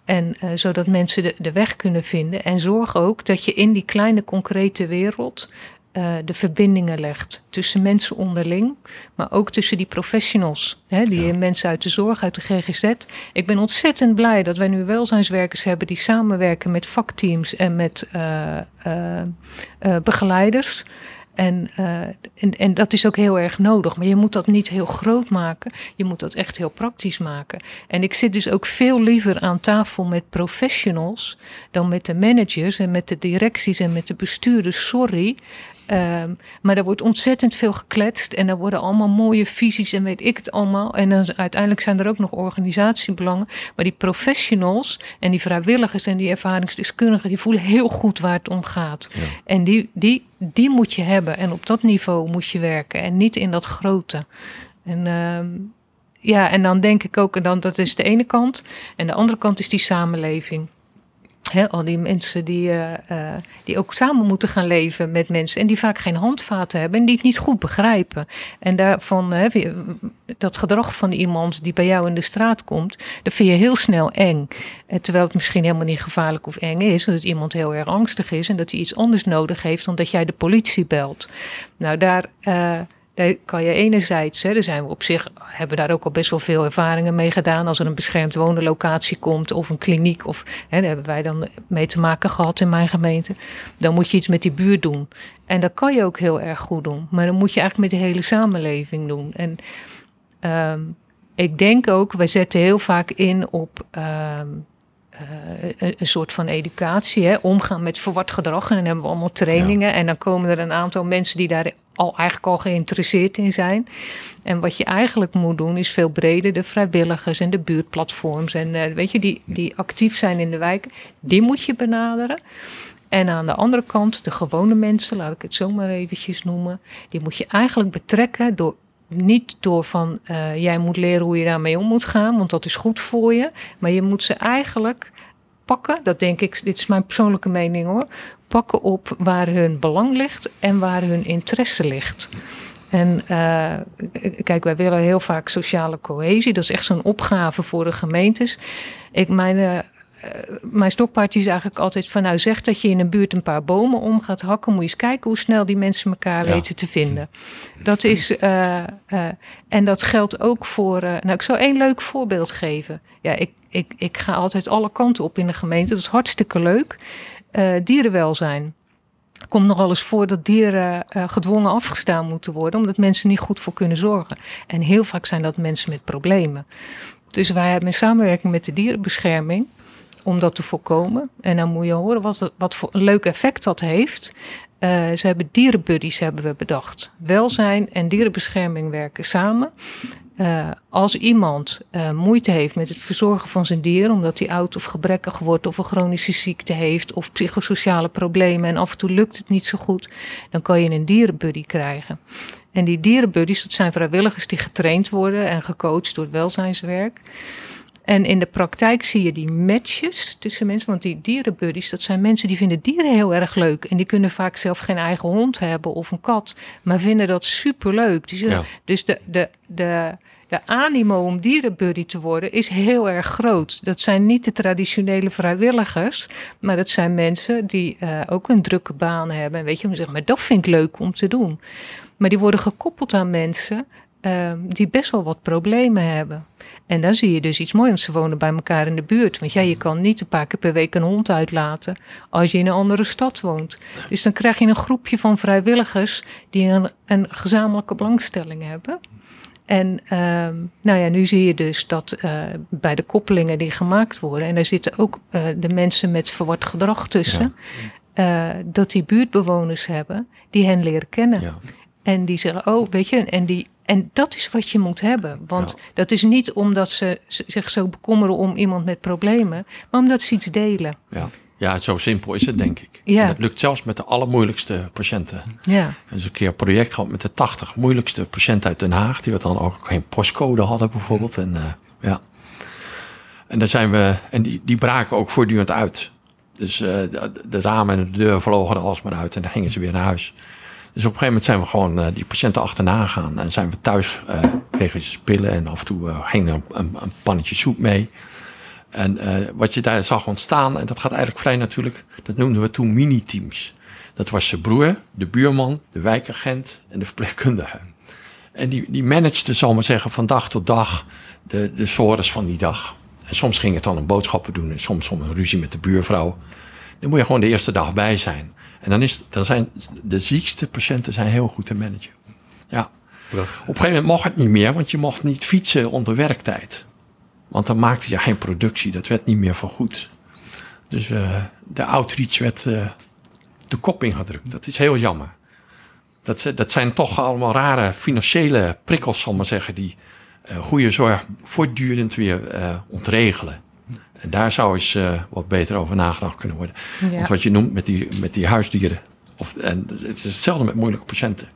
En uh, zodat mensen de, de weg kunnen vinden. En zorg ook dat je in die kleine concrete wereld uh, de verbindingen legt. Tussen mensen onderling, maar ook tussen die professionals. Hè, die ja. mensen uit de zorg, uit de GGZ. Ik ben ontzettend blij dat wij nu welzijnswerkers hebben die samenwerken met vakteams en met uh, begeleiders. En, uh, en, en dat is ook heel erg nodig. Maar je moet dat niet heel groot maken. Je moet dat echt heel praktisch maken. En ik zit dus ook veel liever aan tafel met professionals dan met de managers en met de directies en met de bestuurders. Sorry. Um, maar er wordt ontzettend veel gekletst en er worden allemaal mooie visies en weet ik het allemaal. En dan, uiteindelijk zijn er ook nog organisatiebelangen. Maar die professionals en die vrijwilligers en die ervaringsdeskundigen, die voelen heel goed waar het om gaat. Ja. En die, die, die moet je hebben en op dat niveau moet je werken en niet in dat grote. En um, ja, en dan denk ik ook, en dan, dat is de ene kant. En de andere kant is die samenleving. Al die mensen die, uh, uh, die ook samen moeten gaan leven met mensen. En die vaak geen handvaten hebben en die het niet goed begrijpen. En daarvan, he, dat gedrag van iemand die bij jou in de straat komt, dat vind je heel snel eng. En terwijl het misschien helemaal niet gevaarlijk of eng is. Dat iemand heel erg angstig is en dat hij iets anders nodig heeft dan dat jij de politie belt. Nou, daar. Daar kan je enerzijds, hè, daar zijn we op zich, hebben daar ook al best wel veel ervaringen mee gedaan. Als er een beschermd wonenlocatie komt of een kliniek, of hè, daar hebben wij dan mee te maken gehad in mijn gemeente. Dan moet je iets met die buurt doen. En dat kan je ook heel erg goed doen. Maar dan moet je eigenlijk met de hele samenleving doen. En um, ik denk ook, wij zetten heel vaak in op. Um, uh, een soort van educatie, hè? omgaan met verward gedrag. En dan hebben we allemaal trainingen. Ja. En dan komen er een aantal mensen die daar al eigenlijk al geïnteresseerd in zijn. En wat je eigenlijk moet doen is veel breder de vrijwilligers en de buurtplatforms en uh, weet je die, die actief zijn in de wijk, die moet je benaderen. En aan de andere kant de gewone mensen, laat ik het zo maar eventjes noemen, die moet je eigenlijk betrekken door niet door van uh, jij moet leren hoe je daarmee om moet gaan, want dat is goed voor je. Maar je moet ze eigenlijk pakken, dat denk ik, dit is mijn persoonlijke mening hoor, pakken op waar hun belang ligt en waar hun interesse ligt. En uh, kijk, wij willen heel vaak sociale cohesie. Dat is echt zo'n opgave voor de gemeentes. Ik, mijn, uh, mijn stokpaardje is eigenlijk altijd van... nou, zeg dat je in een buurt een paar bomen om gaat hakken... moet je eens kijken hoe snel die mensen elkaar ja. weten te vinden. Dat is... Uh, en dat geldt ook voor... nou, ik zal één leuk voorbeeld geven. Ja, ik, ik, ik ga altijd alle kanten op in de gemeente. Dat is hartstikke leuk. dierenwelzijn komt nogal eens voor dat dieren uh, gedwongen afgestaan moeten worden, omdat mensen niet goed voor kunnen zorgen. En heel vaak zijn dat mensen met problemen. Dus wij hebben in samenwerking met de dierenbescherming om dat te voorkomen. En dan moet je horen wat, wat voor een leuk effect dat heeft. Uh, ze hebben dierenbuddies hebben we bedacht. Welzijn en dierenbescherming werken samen. Uh, als iemand uh, moeite heeft met het verzorgen van zijn dier, omdat hij oud of gebrekkig wordt of een chronische ziekte heeft of psychosociale problemen en af en toe lukt het niet zo goed, dan kan je een dierenbuddy krijgen. En die dierenbuddies, dat zijn vrijwilligers die getraind worden en gecoacht door het welzijnswerk. En in de praktijk zie je die matches tussen mensen. Want die dierenbuddies, dat zijn mensen die vinden dieren heel erg leuk. En die kunnen vaak zelf geen eigen hond hebben of een kat. Maar vinden dat superleuk. Die ja. Dus de, de, de, de animo om dierenbuddy te worden is heel erg groot. Dat zijn niet de traditionele vrijwilligers. Maar dat zijn mensen die uh, ook een drukke baan hebben. En weet je, zeggen, maar dat vind ik leuk om te doen. Maar die worden gekoppeld aan mensen uh, die best wel wat problemen hebben. En dan zie je dus iets moois, want ze wonen bij elkaar in de buurt. Want ja, je kan niet een paar keer per week een hond uitlaten als je in een andere stad woont. Dus dan krijg je een groepje van vrijwilligers die een, een gezamenlijke belangstelling hebben. En uh, nou ja, nu zie je dus dat uh, bij de koppelingen die gemaakt worden, en daar zitten ook uh, de mensen met verward gedrag tussen, ja. uh, dat die buurtbewoners hebben die hen leren kennen. Ja. En die zeggen, oh, weet je, en, die, en dat is wat je moet hebben. Want ja. dat is niet omdat ze zich zo bekommeren om iemand met problemen, maar omdat ze iets delen. Ja. Ja, zo simpel is het, denk ik. Ja. En dat lukt zelfs met de allermoeilijkste patiënten. Ja. En dus een keer een project gehad met de 80 moeilijkste patiënten uit Den Haag, die dan ook geen postcode hadden, bijvoorbeeld. En, uh, ja. en daar zijn we, en die, die braken ook voortdurend uit. Dus uh, de, de, ramen en de deur vlogen er alsmaar uit en dan gingen ze weer naar huis. Dus op een gegeven moment zijn we gewoon uh, die patiënten achterna gegaan. En zijn we thuis, uh, kregen ze pillen en af en toe uh, ging er een, een, een, pannetje soep mee. En wat je daar zag ontstaan, en dat gaat eigenlijk vrij natuurlijk, dat noemden we toen mini-teams. Dat was zijn broer, de buurman, de wijkagent en de verpleegkundige. En die, die managede, zal maar zeggen, van dag tot dag de, de sores van die dag. En soms ging het dan een boodschappen doen en soms om een ruzie met de buurvrouw. Dan moet je gewoon de eerste dag bij zijn. En dan, is, dan zijn de ziekste patiënten zijn heel goed te managen. Ja. Prachtig. Op een gegeven moment mocht het niet meer, want je mocht niet fietsen onder werktijd. Want dan maakte je geen productie, dat werd niet meer van goed. Dus uh, de outreach werd uh, de kop ingedrukt. Dat is heel jammer. Dat, dat zijn toch allemaal rare financiële prikkels, zal maar zeggen, die uh, goede zorg voortdurend weer ontregelen. En daar zou eens uh, wat beter over nagedacht kunnen worden. Ja. Want wat je noemt met die, met die huisdieren. Of, en het is hetzelfde met moeilijke patiënten.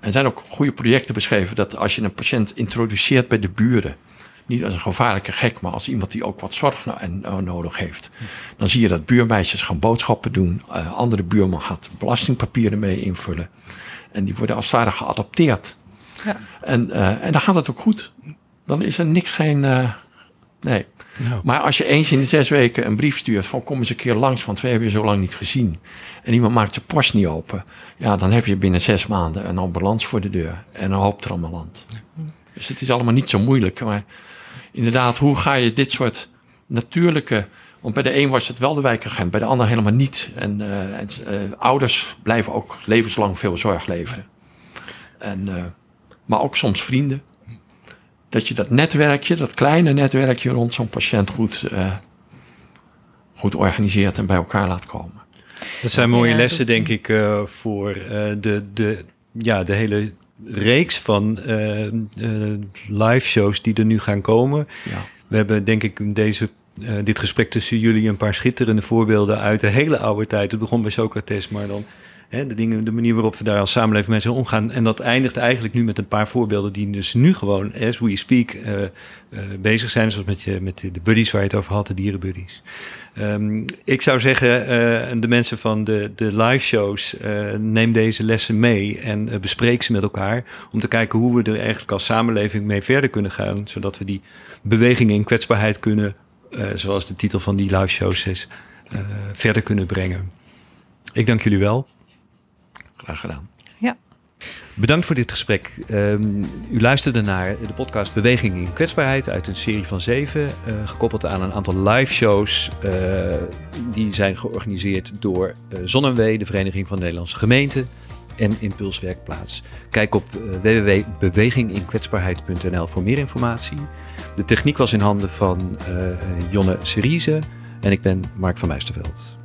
En er zijn ook goede projecten beschreven dat als je een patiënt introduceert bij de buren. Niet als een gevaarlijke gek, maar als iemand die ook wat zorg nodig heeft. Dan zie je dat buurmeisjes gaan boodschappen doen. Uh, andere buurman gaat belastingpapieren mee invullen. En die worden als het ware geadopteerd. Ja. En, uh, en dan gaat het ook goed. Dan is er niks geen. Nee. Nou. Maar als je eens in de zes weken een brief stuurt van kom eens een keer langs, want we hebben je zo lang niet gezien. En iemand maakt zijn post niet open. Ja, dan heb je binnen zes maanden een ambulance voor de deur en een hoop trammeland. Dus het is allemaal niet zo moeilijk. Maar inderdaad, hoe ga je dit soort natuurlijke... Want bij de een was het wel de wijkagent, bij de ander helemaal niet. En, uh, en uh, ouders blijven ook levenslang veel zorg leveren. En, uh, maar ook soms vrienden dat je dat netwerkje, dat kleine netwerkje rond zo'n patiënt goed, uh, goed organiseert en bij elkaar laat komen. Dat zijn mooie ja, lessen, denk ik, uh, voor uh, de, de, ja, de hele reeks van live shows die er nu gaan komen. Ja. We hebben, denk ik, in deze, dit gesprek tussen jullie een paar schitterende voorbeelden uit de hele oude tijd. Het begon bij Socrates, maar dan Hè, de, dingen, de manier waarop we daar als samenleving mee omgaan. En dat eindigt eigenlijk nu met een paar voorbeelden die dus nu gewoon, as we speak, uh, bezig zijn. Zoals met, je, met de buddies waar je het over had, de dierenbuddies. Um, ik zou zeggen, uh, de mensen van de, de live shows, neem deze lessen mee en bespreek ze met elkaar. Om te kijken hoe we er eigenlijk als samenleving mee verder kunnen gaan. Zodat we die beweging in kwetsbaarheid kunnen, zoals de titel van die live shows is, verder kunnen brengen. Ik dank jullie wel. Graag gedaan. Ja. Bedankt voor dit gesprek. Um, u luisterde naar de podcast Beweging in Kwetsbaarheid uit een serie van zeven, uh, gekoppeld aan een aantal live shows. Uh, die zijn georganiseerd door uh, Zonnewee, de Vereniging van Nederlandse Gemeenten en Impulswerkplaats. Kijk op www.beweginginkwetsbaarheid.nl voor meer informatie. De techniek was in handen van Jonne Serize en ik ben Mark van Meisterveld.